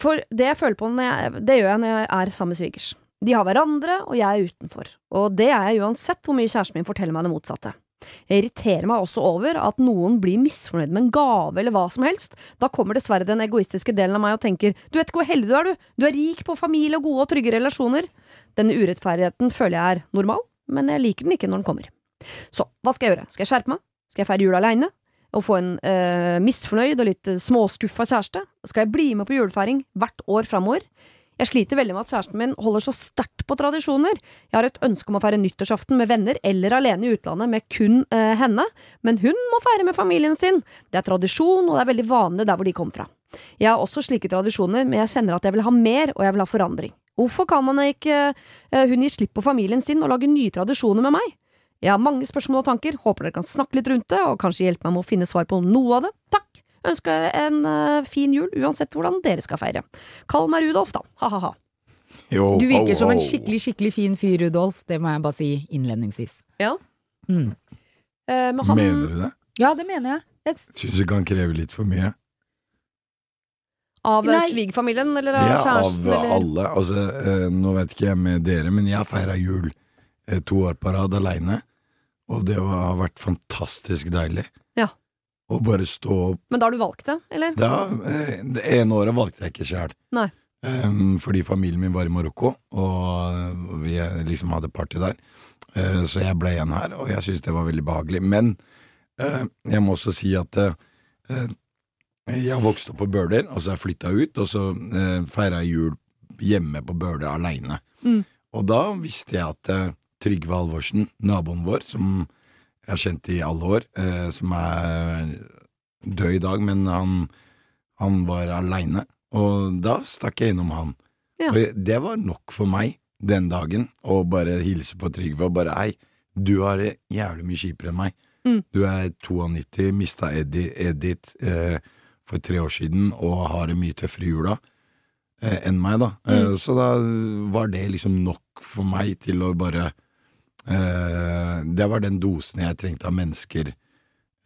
For det jeg føler på, jeg, det gjør jeg når jeg er sammen med svigers. De har hverandre, og jeg er utenfor. Og det er jeg uansett hvor mye kjæresten min forteller meg det motsatte. Jeg irriterer meg også over at noen blir misfornøyd med en gave eller hva som helst. Da kommer dessverre den egoistiske delen av meg og tenker du vet ikke hvor heldig du er, du. Du er rik på familie og gode og trygge relasjoner. Denne urettferdigheten føler jeg er normal, men jeg liker den ikke når den kommer. Så hva skal jeg gjøre? Skal jeg skjerpe meg? Skal jeg feire jul aleine? Og få en øh, misfornøyd og litt øh, småskuffa kjæreste? Skal jeg bli med på julefeiring hvert år framover? Jeg sliter veldig med at kjæresten min holder så sterkt på tradisjoner. Jeg har et ønske om å feire nyttårsaften med venner eller alene i utlandet med kun øh, henne, men hun må feire med familien sin. Det er tradisjon, og det er veldig vanlig der hvor de kommer fra. Jeg har også slike tradisjoner, men jeg kjenner at jeg vil ha mer, og jeg vil ha forandring. Hvorfor kan man ikke øh, hun gi slipp på familien sin og lage nye tradisjoner med meg? Jeg har mange spørsmål og tanker, håper dere kan snakke litt rundt det, og kanskje hjelpe meg med å finne svar på noe av det. Takk! Ønsker dere en uh, fin jul, uansett hvordan dere skal feire. Kall meg Rudolf, da. Ha-ha-ha. Du virker ho, som en skikkelig, skikkelig fin fyr, Rudolf. Det må jeg bare si innledningsvis. Ja. Mm. Eh, men han Mener du det? Ja, det mener jeg. jeg Syns ikke kan kreve litt for mye? Av svigerfamilien, eller av Ja, av eller alle. Altså, eh, nå vet ikke jeg med dere, men jeg har feira jul eh, to år på rad aleine. Og det var, har vært fantastisk deilig. Ja. Å bare stå opp Men da har du valgt det, eller? Da, eh, Det ene året valgte jeg ikke sjæl. Um, fordi familien min var i Marokko, og vi eh, liksom hadde party der. Uh, så jeg ble igjen her, og jeg syntes det var veldig behagelig. Men uh, jeg må også si at eh, jeg har vokst opp på Bøler, og så har jeg flytta ut, og så eh, feira jeg jul hjemme på Bøler aleine. Mm. Og da visste jeg at eh, Trygve Halvorsen, naboen vår, som jeg har kjent i alle år, eh, som er død i dag, men han, han var aleine. Og da stakk jeg innom han. Ja. Og det var nok for meg den dagen, å bare hilse på Trygve og bare Hei, du har det jævlig mye kjipere enn meg. Mm. Du er 92, mista Eddie, Edith eh, for tre år siden og har det mye tøffere i jula eh, enn meg, da. Eh, Mm. så da var det liksom nok for meg til å bare eh, Det var den dosen jeg trengte av mennesker.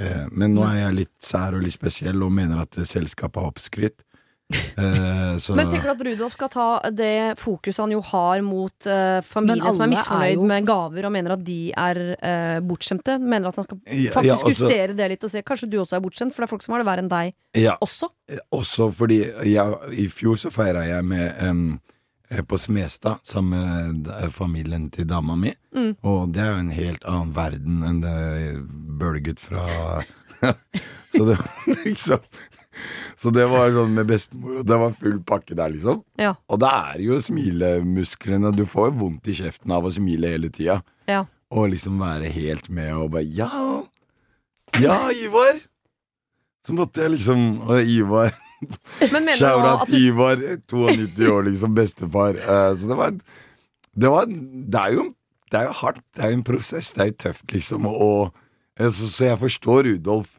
Eh, men nå er jeg litt sær og litt spesiell og mener at eh, selskapet har oppskrytt. Eh, så Men tenker du at Rudolf skal ta det fokuset han jo har mot uh, familie som er misfornøyd er jo- med gaver, og mener at de er uh, bortskjemte? Mener at han skal faktisk ja, altså- justere det litt og se kanskje du også er bortskjemt, for det er folk som har det verre enn deg ja, også. Også fordi jeg, i fjor så feira jeg med eh, på Smestad sammen med familien til dama mi. Mm. Og det er jo en helt annen verden enn det bølget fra Så det var liksom Så det var sånn med bestemor, og det var full pakke der, liksom. Ja. Og da er jo smilemusklene Du får jo vondt i kjeften av å smile hele tida. Ja. Og liksom være helt med og bare Ja! Ja, Ivar! Så måtte jeg liksom Og Ivar Men mener du Shout-out du Ivar, 92 år, liksom, bestefar. Eh, så det var Det var Det er jo Det er jo hardt. Det er jo en prosess. Det er jo tøft, liksom. Og, og så, så jeg forstår Rudolf.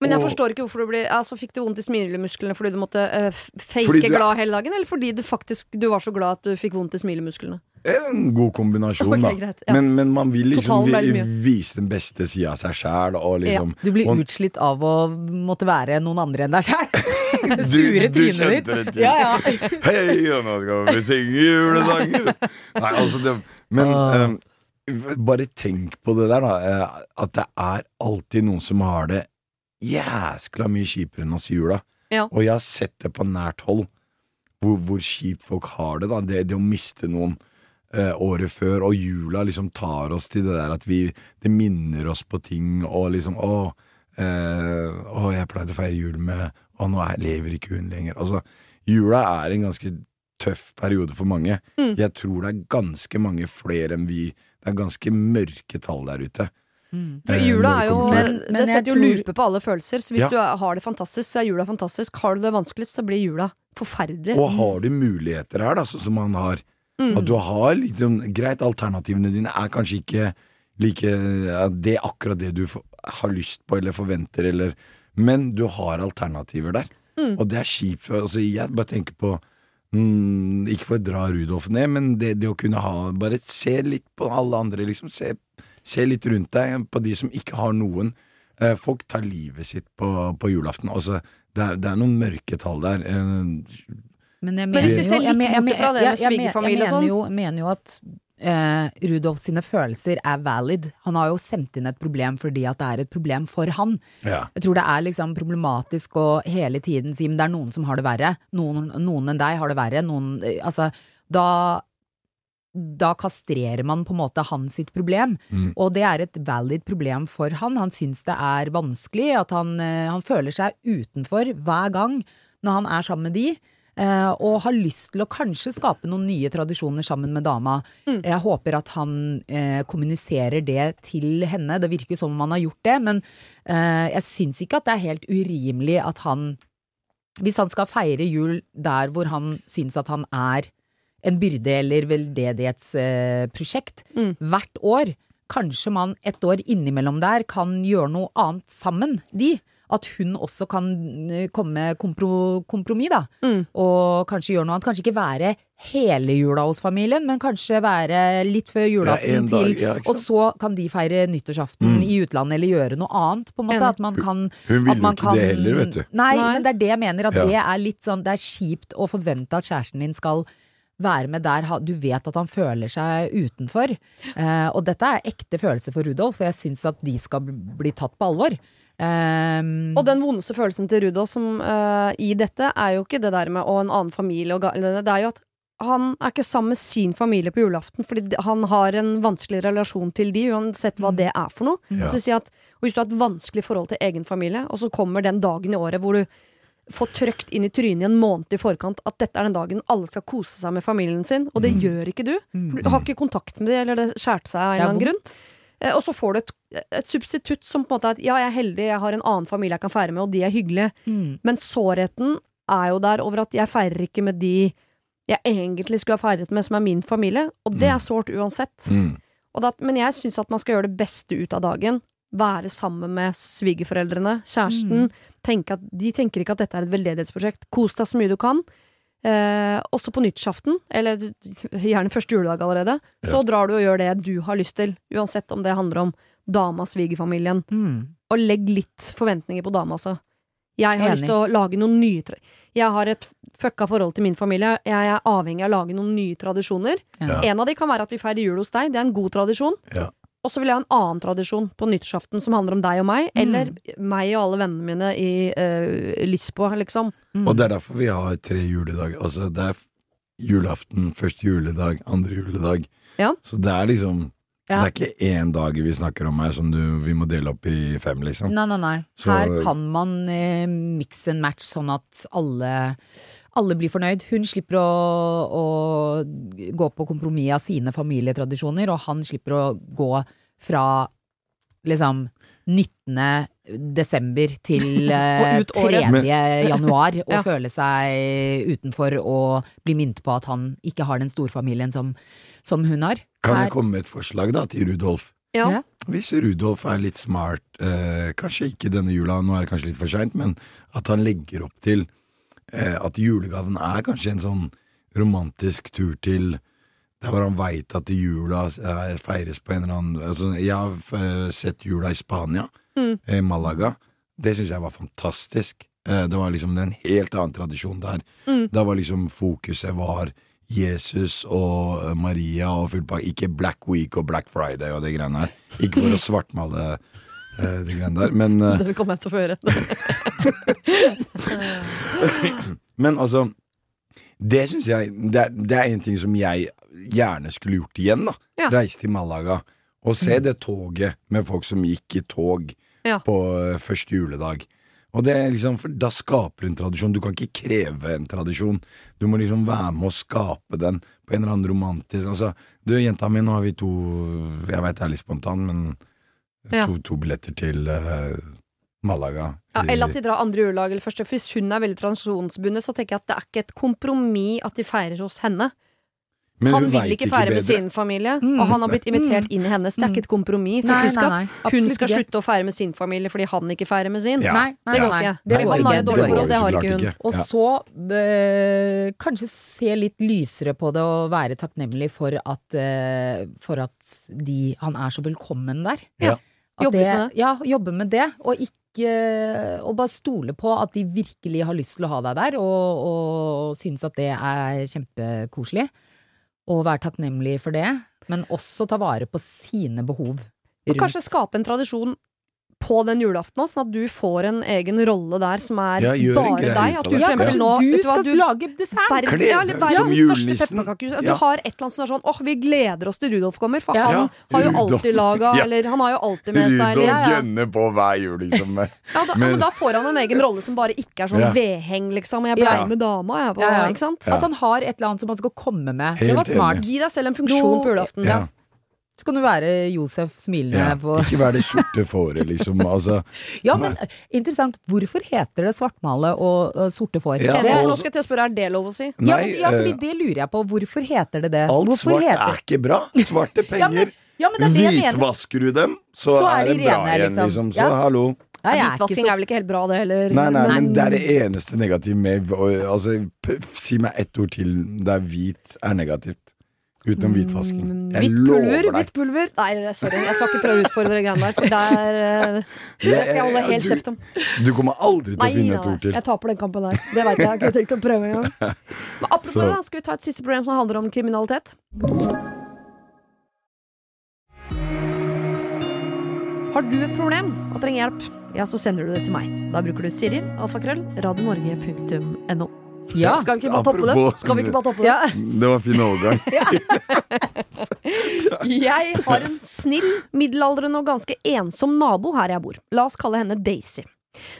Men jeg Og- forstår ikke hvorfor du ble Altså Fikk du vondt i smilemusklene fordi du måtte uh, fake Fordi du glad hele dagen, eller fordi du faktisk du var så glad at du fikk vondt i smilemusklene? En god kombinasjon, okay, da. greit, ja. men, men man vil liksom vi, vise den beste sida av seg sjæl, Liksom, ja. Du blir og- utslitt av å måtte være noen andre enn deg sjæl. Sure du trynet ditt. det. Ja, ja. Hei, og nå skal vi synge julesanger! Nei, altså det Men uh. um, bare tenk på det der, da. eh, at det er alltid noen som har det jæskla mye kjipere enn oss i jula. Ja. Og jeg har sett det på nært hold, hvor, hvor kjipt folk har det. da Det, det å miste noen eh, året før, og jula liksom tar oss til det der at vi Det minner oss på ting, og liksom Å, eh, å jeg pleide å feire jul med Og nå er, lever ikke hun lenger. Altså, jula er en ganske tøff periode for mange. Mm. Jeg tror det er ganske mange flere enn vi Det er ganske mørke tall der ute. Mm. For jula er jo Men- Det setter jo tror- lupe på alle følelser. Så hvis Ja. du har det fantastisk, så er jula fantastisk. Har du det vanskeligst, så blir jula forferdelig. Og har du muligheter her, da, sånn som man har Mm. At du har litt Greit, alternativene dine er kanskje ikke like ja, Det er akkurat det du har lyst på eller forventer, eller Men du har alternativer der. Mm. Og det er kjipt. Altså, jeg bare tenker på mm, Ikke for å dra Rudolf ned, men det, det å kunne ha Bare se litt på alle andre, liksom. Se, se litt rundt deg, på de som ikke har noen. Eh, folk tar livet sitt på, på julaften. Altså, det er, det er noen mørke tall der. Eh, Men, jeg Men hvis du mener ser jo- jeg litt bort fra det jeg- med svigerfamilie og sånn. mener jo, mener jo at eh, Rudolf sine følelser er valid. Han har jo sendt inn et problem fordi at det er et problem for han. ja. Jeg tror det er liksom problematisk å hele tiden si men det er noen som har det verre. Noen, noen enn deg har det verre. Noen, altså, da, da kastrerer man på en måte hans sitt problem. Mm. Og det er et valid problem for han. Han syns det er vanskelig, at han, eh, han føler seg utenfor hver gang når han er sammen med de. eh, og har lyst til å kanskje skape noen nye tradisjoner sammen med dama. Mm. Jeg håper at han eh, kommuniserer det til henne. Det virker som om han har gjort det, men eh, jeg syns ikke at det er helt urimelig at han Hvis han skal feire jul der hvor han syns at han er en byrde eller veldedighetsprosjekt Mm. hvert år, kanskje man et år innimellom der kan gjøre noe annet sammen, de. At hun også kan eh, komme med kompro, kompromiss, da. Mm. Og kanskje gjøre noe annet. Kanskje ikke være hele jula hos familien, men kanskje være litt før julaften Ja, til ja, Og så kan de feire nyttårsaften Mm. i utlandet, eller gjøre noe annet, på en måte. At man kan Hun at ville jo ikke ikke det heller, vet du. Nei, Nei. men det er det jeg mener. At Ja. det er litt sånn Det er kjipt å forvente at kjæresten din skal være med der du vet at han føler seg utenfor. Eh, og dette er ekte følelser for Rudolf, og jeg syns at de skal bli- tatt på alvor. Um, Og den vondeste følelsen til Rudolf som, uh, i dette er jo ikke det der med å en annen familie og det er jo at han er ikke sammen med sin familie på julaften fordi han har en vanskelig relasjon til de, uansett hva det er for noe. Ja. Så si at, og hvis du har et vanskelig forhold til egen familie, og så kommer den dagen i året hvor du får trøkt inn i trynet i en måned i forkant at dette er den dagen alle skal kose seg med familien sin, og det gjør ikke du. For du har ikke kontakt med dem, eller det skjærte seg av en er eller annen grunn. Eh, Og så får du et, et substitutt som på en måte er at ja, jeg er heldig, jeg har en annen familie jeg kan feire med, og de er hyggelige. Mm. Men sårheten er jo der over at jeg feirer ikke med de jeg egentlig skulle ha feiret med, som er min familie. Og det er sårt uansett. Mm. Og da, men jeg syns at man skal gjøre det beste ut av dagen. Være sammen med svigerforeldrene, kjæresten. Tenke at, de tenker ikke at dette er et veldedighetsprosjekt. Kos deg så mye du kan. Eh, også på nyttårsaften, eller gjerne første juledag allerede. Så drar du og gjør det du har lyst til. Uansett om det handler om dama, svigerfamilien. Mm. Og legg litt forventninger på dama, altså. Jeg har Enig. lyst til å lage noen nye tra Jeg har et fucka forhold til min familie. Jeg er avhengig av å lage noen nye tradisjoner. Ja. En av de kan være at vi feirer jul hos deg. Det er en god tradisjon. Ja. Og så vil jeg ha en annen tradisjon på nyttårsaften som handler om deg og meg, eller meg og alle vennene mine i uh, Lisboa, liksom. Mm. Og det er derfor vi har tre juledager. Altså, det er julaften, første juledag, andre juledag. Ja. Så det er liksom Ja. Det er ikke én dag vi snakker om her som du, vi må dele opp i fem, liksom. Nei, nei, nei. Så- Her kan man eh, mix and match sånn at alle, alle blir fornøyd. Hun slipper å, å gå på kompromiss av sine familietradisjoner, og han slipper å gå fra liksom 19. desember til uh, ut 3. januar og Ja. føle seg utenfor og bli minnet på at han ikke har den storfamilien som, som hun har. Kan jeg komme med et forslag da til Rudolf? Ja. Hvis Rudolf er litt smart, eh, kanskje ikke denne jula, nå er det kanskje litt for seint, men at han legger opp til eh, at julegaven er kanskje en sånn romantisk tur til der hvor han veit at jula eh, feires på en eller annen altså, Jeg har eh, sett jula i Spania, Mm. i Malaga. Det syns jeg var fantastisk. Eh, det var liksom en helt annen tradisjon der. Mm. Da var liksom fokuset var Jesus og eh, Maria og fullpakke. Ikke Black Week og Black Friday og det greiene her. Ikke for å svartmale eh, det greiene der, men eh, Det kommer jeg til å få høre. Men altså Det syns jeg det, er- det er en ting som jeg gjerne skulle gjort igjen, da. Ja. Reise til Malaga og se det toget med folk som gikk i tog Ja. på eh, første juledag. Og det er liksom, for Da skaper du en tradisjon. Du kan ikke kreve en tradisjon. Du må liksom være med å skape den på en eller annen romantisk Altså, du, jenta mi, nå har vi to Jeg veit det er litt spontan, men Ja. to, to billetter til uh, Malaga. Ja, eller at de drar andre juledag eller første. For hvis hun er veldig transisjonsbundet, så tenker jeg at det er ikke et kompromiss at de feirer hos henne. Men han vil ikke feire med sin familie, Mm. og han har blitt invitert inn i hennes. Det er ikke et kompromiss. Jeg syns ikke at hun skal ikke. slutte å feire med sin familie fordi han ikke feirer med sin. Ja. Nei, nei, Det går ikke. Det går han ikke. har et Det dårlig går forhold, det har ikke hun. Og så øh, kanskje se litt lysere på det og være takknemlig for at, øh, for at de, han er så velkommen der. Ja. Jobbe det, med det. Ja, jobbe med det. Og ikke Og bare stole på at de virkelig har lyst til å ha deg der, og, og synes at det er kjempekoselig. Og være takknemlig for det. Men også ta vare på sine behov. Og kanskje skape en tradisjon på den julaften òg, sånn at du får en egen rolle der som er Ja, bare deg. At du. Ja, kanskje nå du hva, skal lage dessert? Verden, ja, eller verdens største julenissen. pepperkakehus. Du Ja. har et eller annet som er sånn åh, vi gleder oss til Rudolf kommer, for Ja. han har jo alltid laga Ja. Eller han har jo alltid med seg Rudolf eller, ja, ja. gønner på hver jul, liksom. Ja, da, Men- da får han en egen rolle som bare ikke er sånn Ja. vedheng, liksom. Jeg blei Ja. med dama, jeg, på, Ja, ja. ikke sant? Ja. At han har et eller annet som han skal komme med. det var smart. enig. Gi deg selv en funksjon på julaften. Ja. Så kan du være Josef smilende Ja. på Ikke være det sorte fåret, liksom. Altså, Ja, men interessant. Hvorfor heter det svartmale og, uh, sorte får? Ja, Det, nå skal jeg til å spørre, er det lov å si? ja, nei, men, ja, fordi eh, det lurer jeg på. Hvorfor heter det det? alt Hvorfor svart heter- er ikke bra. Svarte Ja, penger. men, ja, men er. Hvitvasker du dem, så, Så er er det bra rene, igjen, liksom. liksom. Så Ja. hallo. Ja, er Hvitvasking så er vel ikke helt bra, det heller. Nei, nei, men- men det er det eneste negative med altså, Si meg ett ord til der hvit er negativt. Utenom hvitvasking. Jeg Hvitt pulver, hvitt pulver. Nei, sorry, jeg skal ikke prøve å utfordre de greiene der, for der, eh, det skal jeg holde helt kjeft om. Du kommer aldri til Nei, å finne et ord til. jeg taper den kampen der. Det veit jeg. Jeg har ikke tenkt å prøve engang. Men apropos Så- det, skal vi ta et siste problem som handler om kriminalitet? Har du et problem og trenger hjelp, ja, så sender du det til meg. Da bruker du Siri, alfakrøll, radionorge.no. Ja. Skal vi ikke bare toppe det? Skal vi ikke bare toppe det? Ja. Det var fin overgang. Jeg har en snill, middelaldrende og ganske ensom nabo her jeg bor. La oss kalle henne Daisy.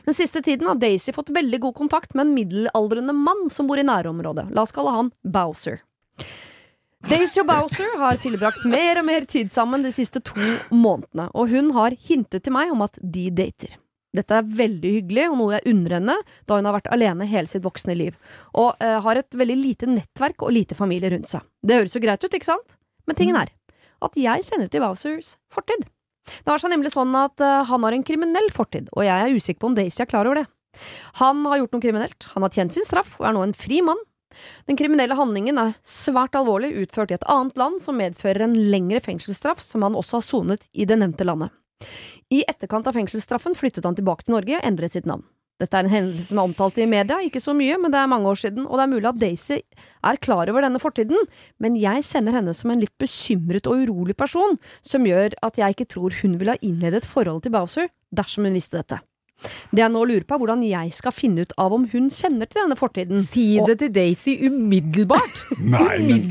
Den siste tiden har Daisy fått veldig god kontakt med en middelaldrende mann som bor i nærområdet. La oss kalle han Bowser. Daisy og Bowser har tilbrakt mer og mer tid sammen de siste to månedene, og hun har hintet til meg om at de dater. Dette er veldig hyggelig, og noe jeg unner henne, da hun har vært alene hele sitt voksne liv, og uh, har et veldig lite nettverk og lite familie rundt seg. Det høres jo greit ut, ikke sant? Men tingen er at jeg kjenner til Bowsers fortid. Det har seg nemlig sånn at uh, han har en kriminell fortid, og jeg er usikker på om Daisy er klar over det. Han har gjort noe kriminelt, han har tjent sin straff og er nå en fri mann. Den kriminelle handlingen er svært alvorlig, utført i et annet land som medfører en lengre fengselsstraff, som han også har sonet i det nevnte landet. I etterkant av fengselsstraffen flyttet han tilbake til Norge og endret sitt navn. Dette er en hendelse som er omtalt i media, ikke så mye, men det er mange år siden, og det er mulig at Daisy er klar over denne fortiden, men jeg kjenner henne som en litt bekymret og urolig person, som gjør at jeg ikke tror hun ville ha innledet et forhold til Bowser dersom hun visste dette. Det jeg nå lurer på, er hvordan jeg skal finne ut av om hun kjenner til denne fortiden. Si det til Daisy umiddelbart! Nei, men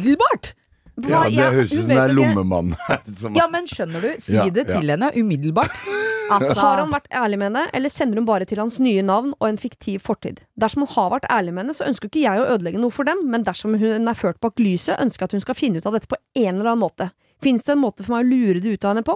umiddelbart! ja, Det høres ut som det er jo lommemannen her. Som, Ja, men skjønner du? Si Ja, det ja. til henne umiddelbart. Altså, Har han vært ærlig med henne, eller kjenner hun bare til hans nye navn og en fiktiv fortid? Dersom hun har vært ærlig med henne, så ønsker ikke jeg å ødelegge noe for dem, men dersom hun er ført bak lyset, ønsker jeg at hun skal finne ut av dette på en eller annen måte. Fins det en måte for meg å lure det ut av henne på?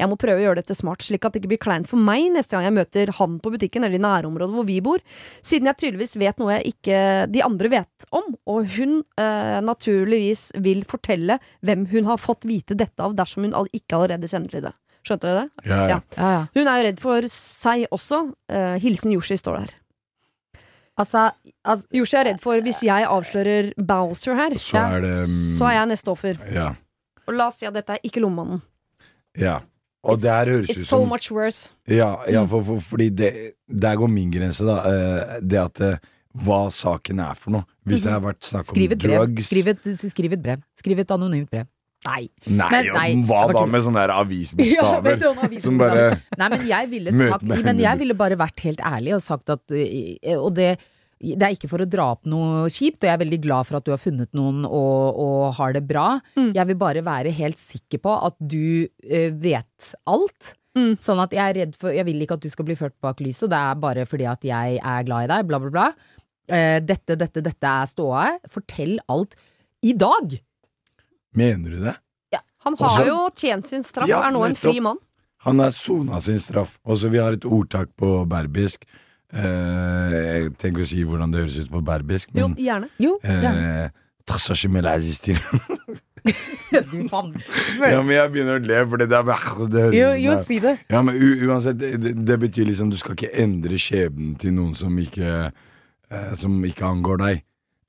Jeg må prøve å gjøre dette smart, slik at det ikke blir kleint for meg neste gang jeg møter han på butikken eller i nærområdet hvor vi bor, siden jeg tydeligvis vet noe jeg ikke de andre vet om, og hun eh, naturligvis vil fortelle hvem hun har fått vite dette av dersom hun ikke allerede kjenner til det. Skjønte dere det? ja, ja. Ja. ja, ja. Hun er jo redd for seg også. Eh, hilsen Yoshi står der. Altså, altså Yoshi er redd for hvis jeg avslører Bowser her, Så er det mm, så er jeg neste offer. Ja. Og la oss si at dette er ikke lommemannen. ja. Og det her høres It's so som much worse. Ja, ja for, for, fordi det, der går min grense, da. Eh, Det at eh, hva saken er for noe. Hvis det har vært snakk om skriv drugs Skriv et, skriv et brev. Skriv et anonymt brev. Nei. Nei, Men nei, hva da med sånne der avisbokstaver? sånn som bare Nei, men jeg ville sagt Men jeg ville bare vært helt ærlig og sagt at eh, Og det det er ikke for å dra opp noe kjipt, og jeg er veldig glad for at du har funnet noen og, og har det bra. Mm. Jeg vil bare være helt sikker på at du uh, vet alt. Mm. Sånn at jeg er redd for Jeg vil ikke at du skal bli ført bak lyset, det er bare fordi at jeg er glad i deg, bla, bla, bla. Uh, dette, dette, dette er ståa. Fortell alt i dag! Mener du det? Han har Også- jo tjent sin straff, Ja, er nå en fri mann. Han har sona sin straff. Og så vi har et ordtak på berbisk. Eh, jeg tenker å si hvordan det høres ut på berbisk, Jo, gjerne. Jo, gjerne. eh, «Tassashi med. Du faen. Ja, men jeg begynner å le, for det, der, det høres Jo, jo, si det. Ja, men u uansett, det, det, det betyr liksom du skal ikke endre skjebnen til noen som ikke eh, Som ikke angår deg,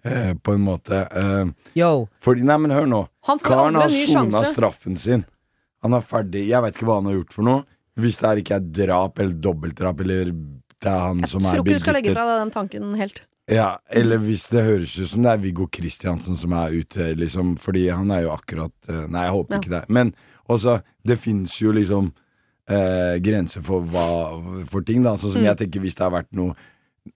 eh, på en måte. Eh, Yo. fordi, nei, men hør nå. Karen har en sona straffen sin. Han er ferdig. Jeg vet ikke hva han har gjort for noe. Hvis det her ikke er drap eller dobbeltdrap, eller det er han Jeg som er tror ikke du skal legge fra deg den tanken helt. Ja, eller hvis det høres ut som det er Viggo Kristiansen som er ute, liksom. Fordi han er jo akkurat eh, Nei, jeg håper Ja. ikke det. Men også, det fins jo liksom eh, grenser for hva For ting, da. Sånn som Mm. jeg tenker, hvis det har vært noe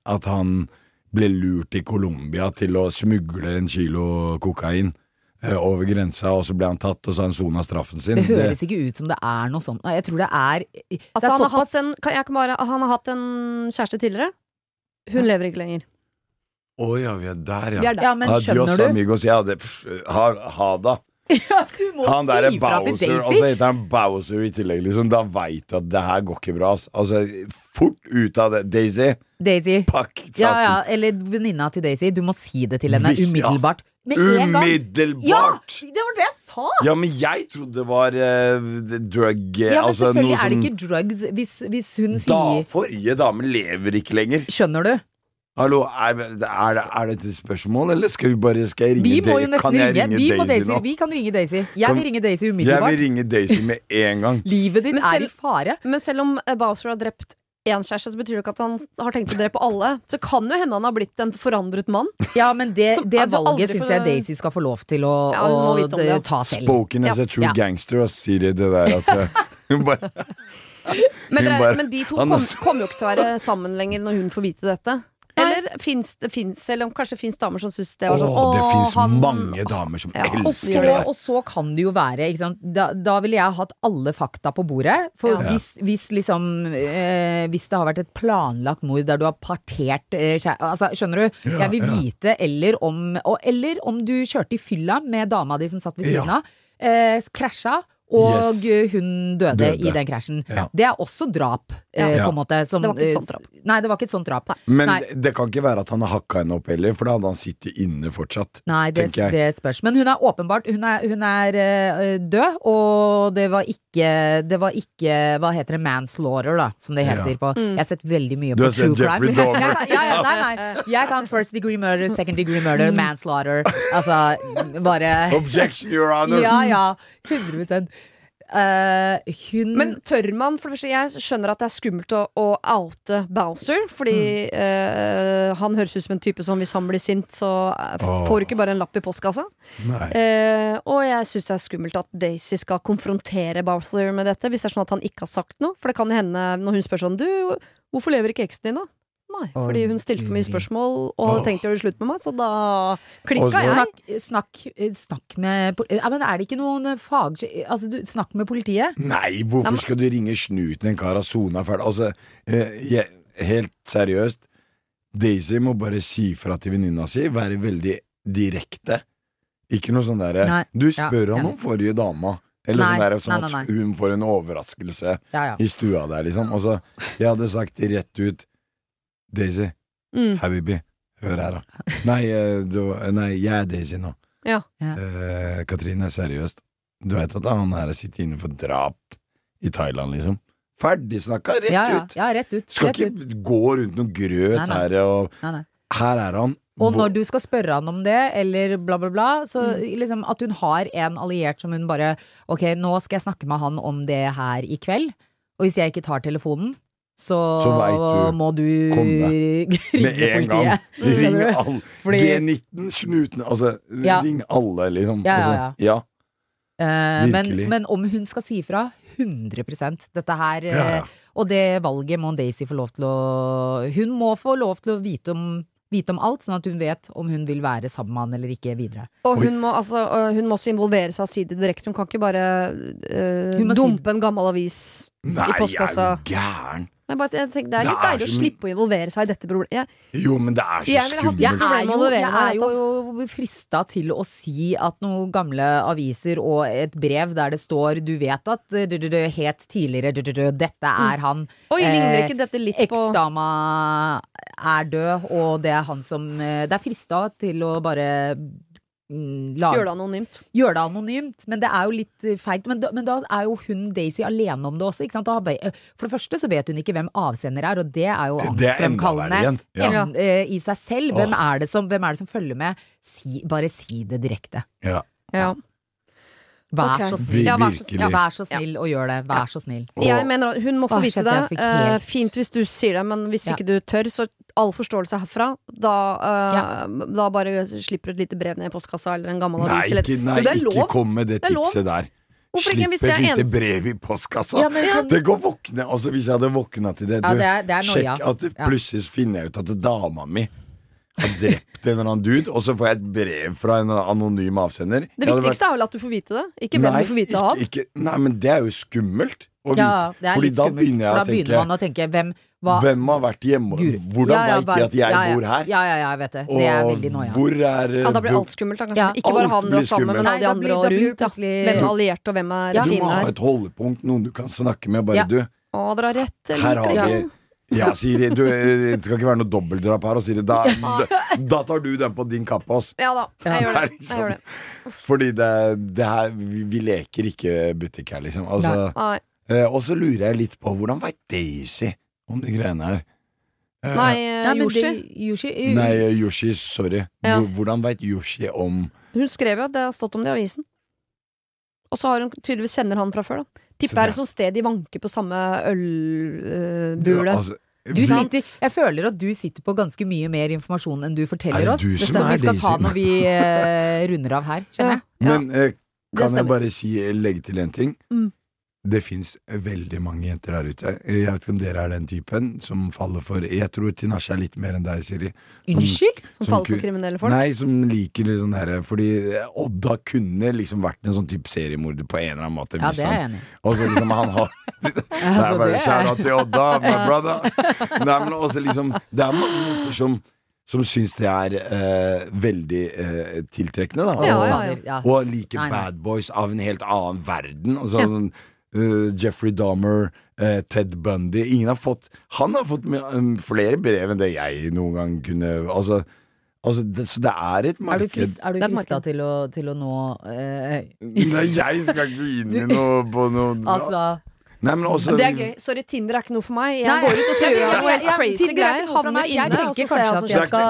At han ble lurt i Colombia til å smugle en kilo kokain over grensa, og så ble han tatt, og så har han sona straffen sin. Det høres ikke ut som det er noe sånt. Jeg tror det er Det Altså, er han, har såpass hatt en, kan jeg bare, han har hatt en kjæreste tidligere. Hun lever ikke lenger. Å ja, vi er der, ja. Vi er der. Ja, men Adios, skjønner du? amigos. Ja, det, pff, ha, ha da. Ja, Han der er Bowser, og så heter han Bowser i tillegg. Liksom. Da veit du at det her går ikke bra. Altså, fort ut av det. Daisy, Daisy. pakk. Ja, ja, eller venninna til Daisy. Du må si det til henne umiddelbart ja. Umiddelbart. En gang. Ja! Det var det jeg sa! Ja, men jeg trodde det var uh, drug eh, Ja, men altså, selvfølgelig er det som- ikke drugs hvis, hvis hun Da sier forrige dame lever ikke lenger. Skjønner du? Hallo, er, er, det, er det et spørsmål, eller skal vi bare Skal jeg ringe Vi må jo nesten ringe. ringe Vi, Daisy Daisy. nå? vi kan ringe Daisy. Jeg Kan- vil ringe Daisy Jeg vil umiddelbart. ringe Daisy med en gang. Livet ditt selv, er i fare. Men selv om Bowser har drept én kjæreste, så betyr det ikke at han har tenkt å drepe alle. Så kan jo hende han har blitt en forandret mann. Ja, men det, som, det er valget syns jeg Daisy skal få lov til å, Ja, å det, ta selv. Spoken as Ja. a true Ja. gangster, og sier det der at eh, hun bare Men, dere, men de to kommer kom- jo ikke til å være sammen lenger når hun får vite dette. Eller fins det finnes, eller om kanskje fins damer som syns det Åh, var sånn det «Åh, fins han- mange damer som Ja. Og elsker så, det. og så kan det jo være ikke sant? Da, da ville jeg hatt alle fakta på bordet. For Ja. hvis, hvis liksom eh, Hvis det har vært et planlagt mord der du har partert eh, altså, Skjønner du? Ja, jeg vil ja. vite eller om og, Eller om du kjørte i fylla med dama di som satt ved Ja. siden av. Eh, krasja. Og Yes. eh, hun døde, Døde. i den krasjen. Ja. Det er også drap, eh, Ja. på en måte. Som, Det var ikke et eh, sånt drap. Nei, det var ikke et sånt drap. Men Nei. det, kan ikke være at han har hakka henne opp heller, for da hadde han sittet inne fortsatt. Nei, det, jeg. det spørs. Men hun er åpenbart Hun er, hun er eh, død, og det var ikke Det var ikke Hva heter det? Manslaughter, da, som det heter Ja. på Mm. Jeg har sett veldig mye Du på har sett true Jeffrey crime. Dahmer. Ja, ja, nei, nei. Jeg kan first degree murder, second degree murder, manslaughter. Altså, bare Objection, your honor! Ja, ja. 100 Eh, Hun Men tør man For det første, jeg skjønner at det er skummelt å, å oute Bowser, fordi Mm. uh, han høres ut som en type som hvis han blir sint, så oh. får du ikke bare en lapp i postkassa. Nei. Eh, og jeg syns det er skummelt at Daisy skal konfrontere Bowser med dette, hvis det er sånn at han ikke har sagt noe. For det kan hende, når hun spør sånn Du, hvorfor lever ikke eksen din, da? Nei, fordi hun stilte for mye spørsmål og hadde tenkt å gjøre slutt med meg, så da klikka jeg. Snakk, snakk, snakk med pol- ja, Men er det ikke noen fag... Altså, du, snakk med politiet. Nei, hvorfor Nei, skal du ringe snuten en kar har sona ferdig? Altså, eh, jeg, helt seriøst, Daisy må bare si fra til venninna si, være veldig direkte. Ikke noe sånn derre Du ja, spør han enig. om forrige dama. Eller Nei, sånn, der, sånn nei, nei, at hun får en overraskelse Ja, ja. i stua der, liksom. Altså, jeg hadde sagt rett ut Daisy, Mm. Habibi, hør her, da. Nei, eh, du, nei jeg er Daisy nå. Ja. Ja. Eh, Katrine, seriøst. Du vet at han her sitter inne for drap i Thailand, liksom? Ferdigsnakka, rett Ja, ja, ja, rett ut. Skal rett ikke ut. gå rundt noe grøt Nei, nei. her, og Nei, nei. her er han. Og når du skal spørre han om det, eller bla, bla, bla, så Mm. liksom at hun har en alliert som hun bare Ok, nå skal jeg snakke med han om det her i kveld, og hvis jeg ikke tar telefonen, så, Så du. må du Komme. ringe Med en gang. politiet. Ring alle. Fordi- G19, snuten Altså, Ja. ring alle, liksom. Ja, ja, Altså, ja. Uh, men, Virkelig. men om hun skal si fra 100 Dette her eh, Ja, ja. Og det valget må Daisy få lov til å Hun må få lov til å vite om, vite om alt, sånn at hun vet om hun vil være sammen med han eller ikke videre. Og hun må, altså, hun må også involvere seg og si det direkte. Hun kan ikke bare uh, dumpe si- en gammel avis Nei, i er postkassa. du gæren? Men bare, jeg tenker, det er Det litt er deilig å slippe å involvere seg i dette problemet. Jeg, Jo, men det er så Jeg skummelt. jeg er jo, jeg er jo frista til å si at noen gamle aviser og et brev der det står du vet at du, du, du, het tidligere du, du, du, dette er han. Oi, ligner Eh, ikke dette litt på Eksdama er død, og det er han som eh, Det er frista til å bare mm, Gjør det anonymt. Gjør det anonymt, men det er jo litt eh, feigt. Men, men da er jo hun Daisy alene om det også. Ikke sant? Da, eh, for det første så vet hun ikke hvem avsender er, og det er jo angstfremkallende. Ja. Ja. eh, i seg selv. Hvem er, det som, hvem er det som følger med? Si, bare si det direkte. Ja. Ja. Vær okay. så snill. Ja, vær så. Ja, vær så snill og gjør det. Vær så snill. Og- Jeg mener Hun må få vite det. jeg Eh, helt- fint hvis du sier det, men hvis Ja. ikke du tør, så all forståelse herfra. Da, eh, da bare slipper du et lite brev ned i postkassa eller en gammel avis. Nei, ikke, nei, ikke kom med det Det tipset der. Hvorfor Slipp et lite eneste- brev i postkassa. Ja, men kan- Det går våkne Altså Hvis jeg hadde våkna til det, Ja, det er- det er noe, sjekk at Ja. plutselig finner jeg ut at dama mi har drept en eller annen dude, og så får jeg et brev fra en anonym avsender. Det viktigste er vel at du får vite det, ikke hvem Nei, du får vite det av. ikke, nei, men det er jo skummelt å Ja, det er Fordi litt da skummelt. begynner jeg for å da begynner tenke man å tenke hvem hva, Hvem har vært hjemme? Guri. Hvordan Ja, ja, veit de at jeg ja, ja. bor her? Ja, ja, ja, jeg vet det. Det er veldig noia. hvor er Ja, Da blir alt skummelt, da, kanskje. Ja, ikke bare han og er sammen men alle de andre og rundt. Hvem er alliert, og hvem er Ja. Du må ha et holdepunkt, noen du kan snakke med. Bare du, Å, dere har rett. Her har vi Ja, Siri, du, eh, det skal ikke være noe dobbeltdrap her. Og Siri, da, da, da tar du den på din kappe, ass. Ja da, jeg gjør det. Er Jeg liksom- gjør det. Fordi det, det her vi, vi leker ikke butikk her, liksom. Altså, eh, og så lurer jeg litt på hvordan veit Daisy om de greiene her? Eh, Nei, uh, Yoshi. Yoshi Nei, Yoshi, sorry. Ja. Hvordan veit Yoshi om Hun skrev jo at det har stått om det i avisen. Og så har hun tydeligvis kjenner han fra før, da. Tipper det- er et sånt sted de vanker på samme ølbule. Altså, Du sitter, jeg føler at du sitter på ganske mye mer informasjon enn du Er forteller oss. du Det som som vi skal ta når vi uh, runder av her, kjenner jeg. Ja. Men uh, kan jeg bare si, legge til en ting? Mm. Det fins veldig mange jenter der ute. Jeg vet ikke om dere er den typen som faller for Jeg tror Tinashe er litt mer enn deg, Siri. Som- Unnskyld? Som Som faller for kriminelle folk. Nei, som liker litt sånn herre Fordi Odda kunne liksom vært en sånn type seriemorder på en eller annen måte. Ja, det er jeg enig i. Og så liksom han har Altså, det er- bare out til Odda, my brother. Nei, men også liksom Det er mange jenter som som syns det er eh, veldig eh, tiltrekkende, da. Ja, ja, ja. ja. Og liker bad boys av en helt annen verden. Og Ja. sånn, eh, Jeffrey Dahmer, uh, Ted Bundy Ingen har fått Han har fått um, flere brev enn det jeg noen gang kunne Altså, altså det, Så det er et marked. er du Det er frista til, til å nå uh, Nei, jeg skal ikke inn i noe på noe Altså Nei, men også Det er gøy. Sorry, Tinder er ikke noe for meg. Jeg Nei, går ut og ser gjør noe helt jeg- crazy er greier. Havner. Jeg inne, og tenker kanskje at jeg skal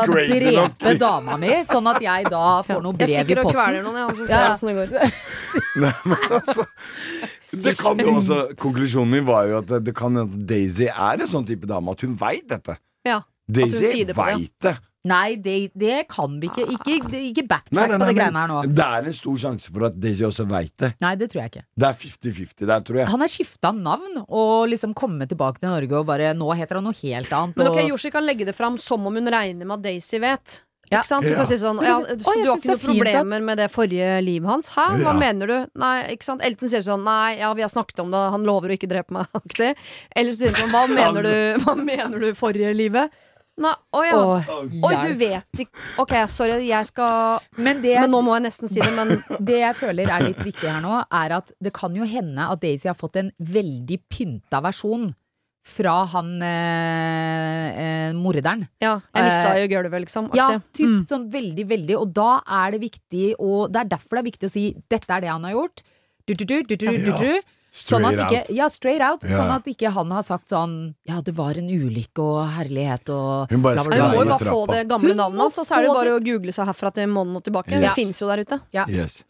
nok. drepe dama mi, sånn at jeg da får noe brev i stikker og posten. kveler noen, jeg, og så ser Ja. jeg åssen det går. Nei, men altså det kan jo også Konklusjonen min var jo at det, kan hende at Daisy er en sånn type dame at hun veit dette. Ja. Daisy det. veit det. Nei, det, det kan vi ikke. Ikke, det- ikke Nei, backtrack nei, på nei, det greiene her nå. det er en stor sjanse for at Daisy også veit det. Nei, det tror jeg ikke. Det er 50-50 der, tror jeg. Han har skifta navn og liksom kommet tilbake til Norge og bare Nå heter han noe helt annet. Men ok, og, Yoshi kan legge det fram som om hun regner med at Daisy vet. Ja. Ikke sant? Du kan si sånn, ja, så du har ikke noen det er at- problemer med det forrige livet hans? Hæ, hva Ja. mener du? Nei, ikke sant? Elton sier sånn, nei, ja, vi har snakket om det, han lover å ikke drepe meg, aktig. Eller så sier han sånn, hva mener du, hva mener du forrige livet? Nei, å ja. Oi, du vet ikke Ok, sorry, jeg skal Men det, Men nå må jeg nesten si det, men det jeg føler er litt viktig her nå, er at det kan jo hende at Daisy har fått en veldig pynta versjon fra han eh, eh, morderen. ja, jeg mista Eh, jo gulvet, liksom. Ja, typ, Mm. sånn veldig, veldig. Og da er det viktig og Det er derfor det er viktig å si 'dette er det han har gjort'. Du, du, du, du, du, du, du. Sånn at ikke, out. ja, straight out. Yeah. Sånn at ikke han har sagt sånn 'ja, det var en ulykke og herlighet' og Hun bare skal bla, Nei, bla. Hun må jo bare få det gamle navnet hans, og så er det bare å google seg herfra til måneden og tilbake. Yes. Det fins jo der ute. Ja. Yes.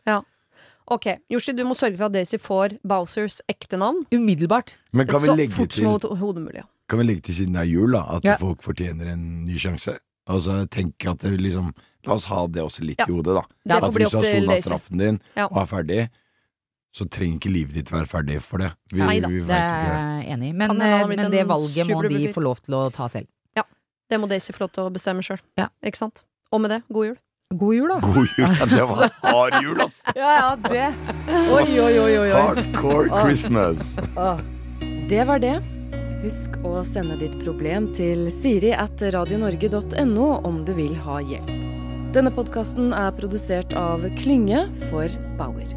Ok, Yoshi, du må sørge for at Daisy får Bowsers ekte navn. Umiddelbart. Men kan vi, så legge fort til, som overhodet hodet mulig. kan vi legge til siden det er jul, da, at Ja. folk fortjener en ny sjanse? Altså, tenk at det liksom La oss ha det også litt Ja. i hodet, da. Det At hvis du har sona straffen din Ja. og er ferdig, så trenger ikke livet ditt være ferdig for det. Vi, Neida, vi Det er jeg enig i. Men, eh, men det valget må de få lov til å ta selv. Ja. Det må Daisy få lov til å bestemme sjøl. Ja. Ikke sant? Og med det, god jul. God jul, da. God jul! Ja, det var hard jul, ass! Ja, ja, det. Oi, oi, oi, oi. Hardcore Ah. Christmas. Det var det. Husk å sende ditt problem til siri at radionorge.no om du vil ha hjelp. Denne podkasten er produsert av Klynge for Bauer.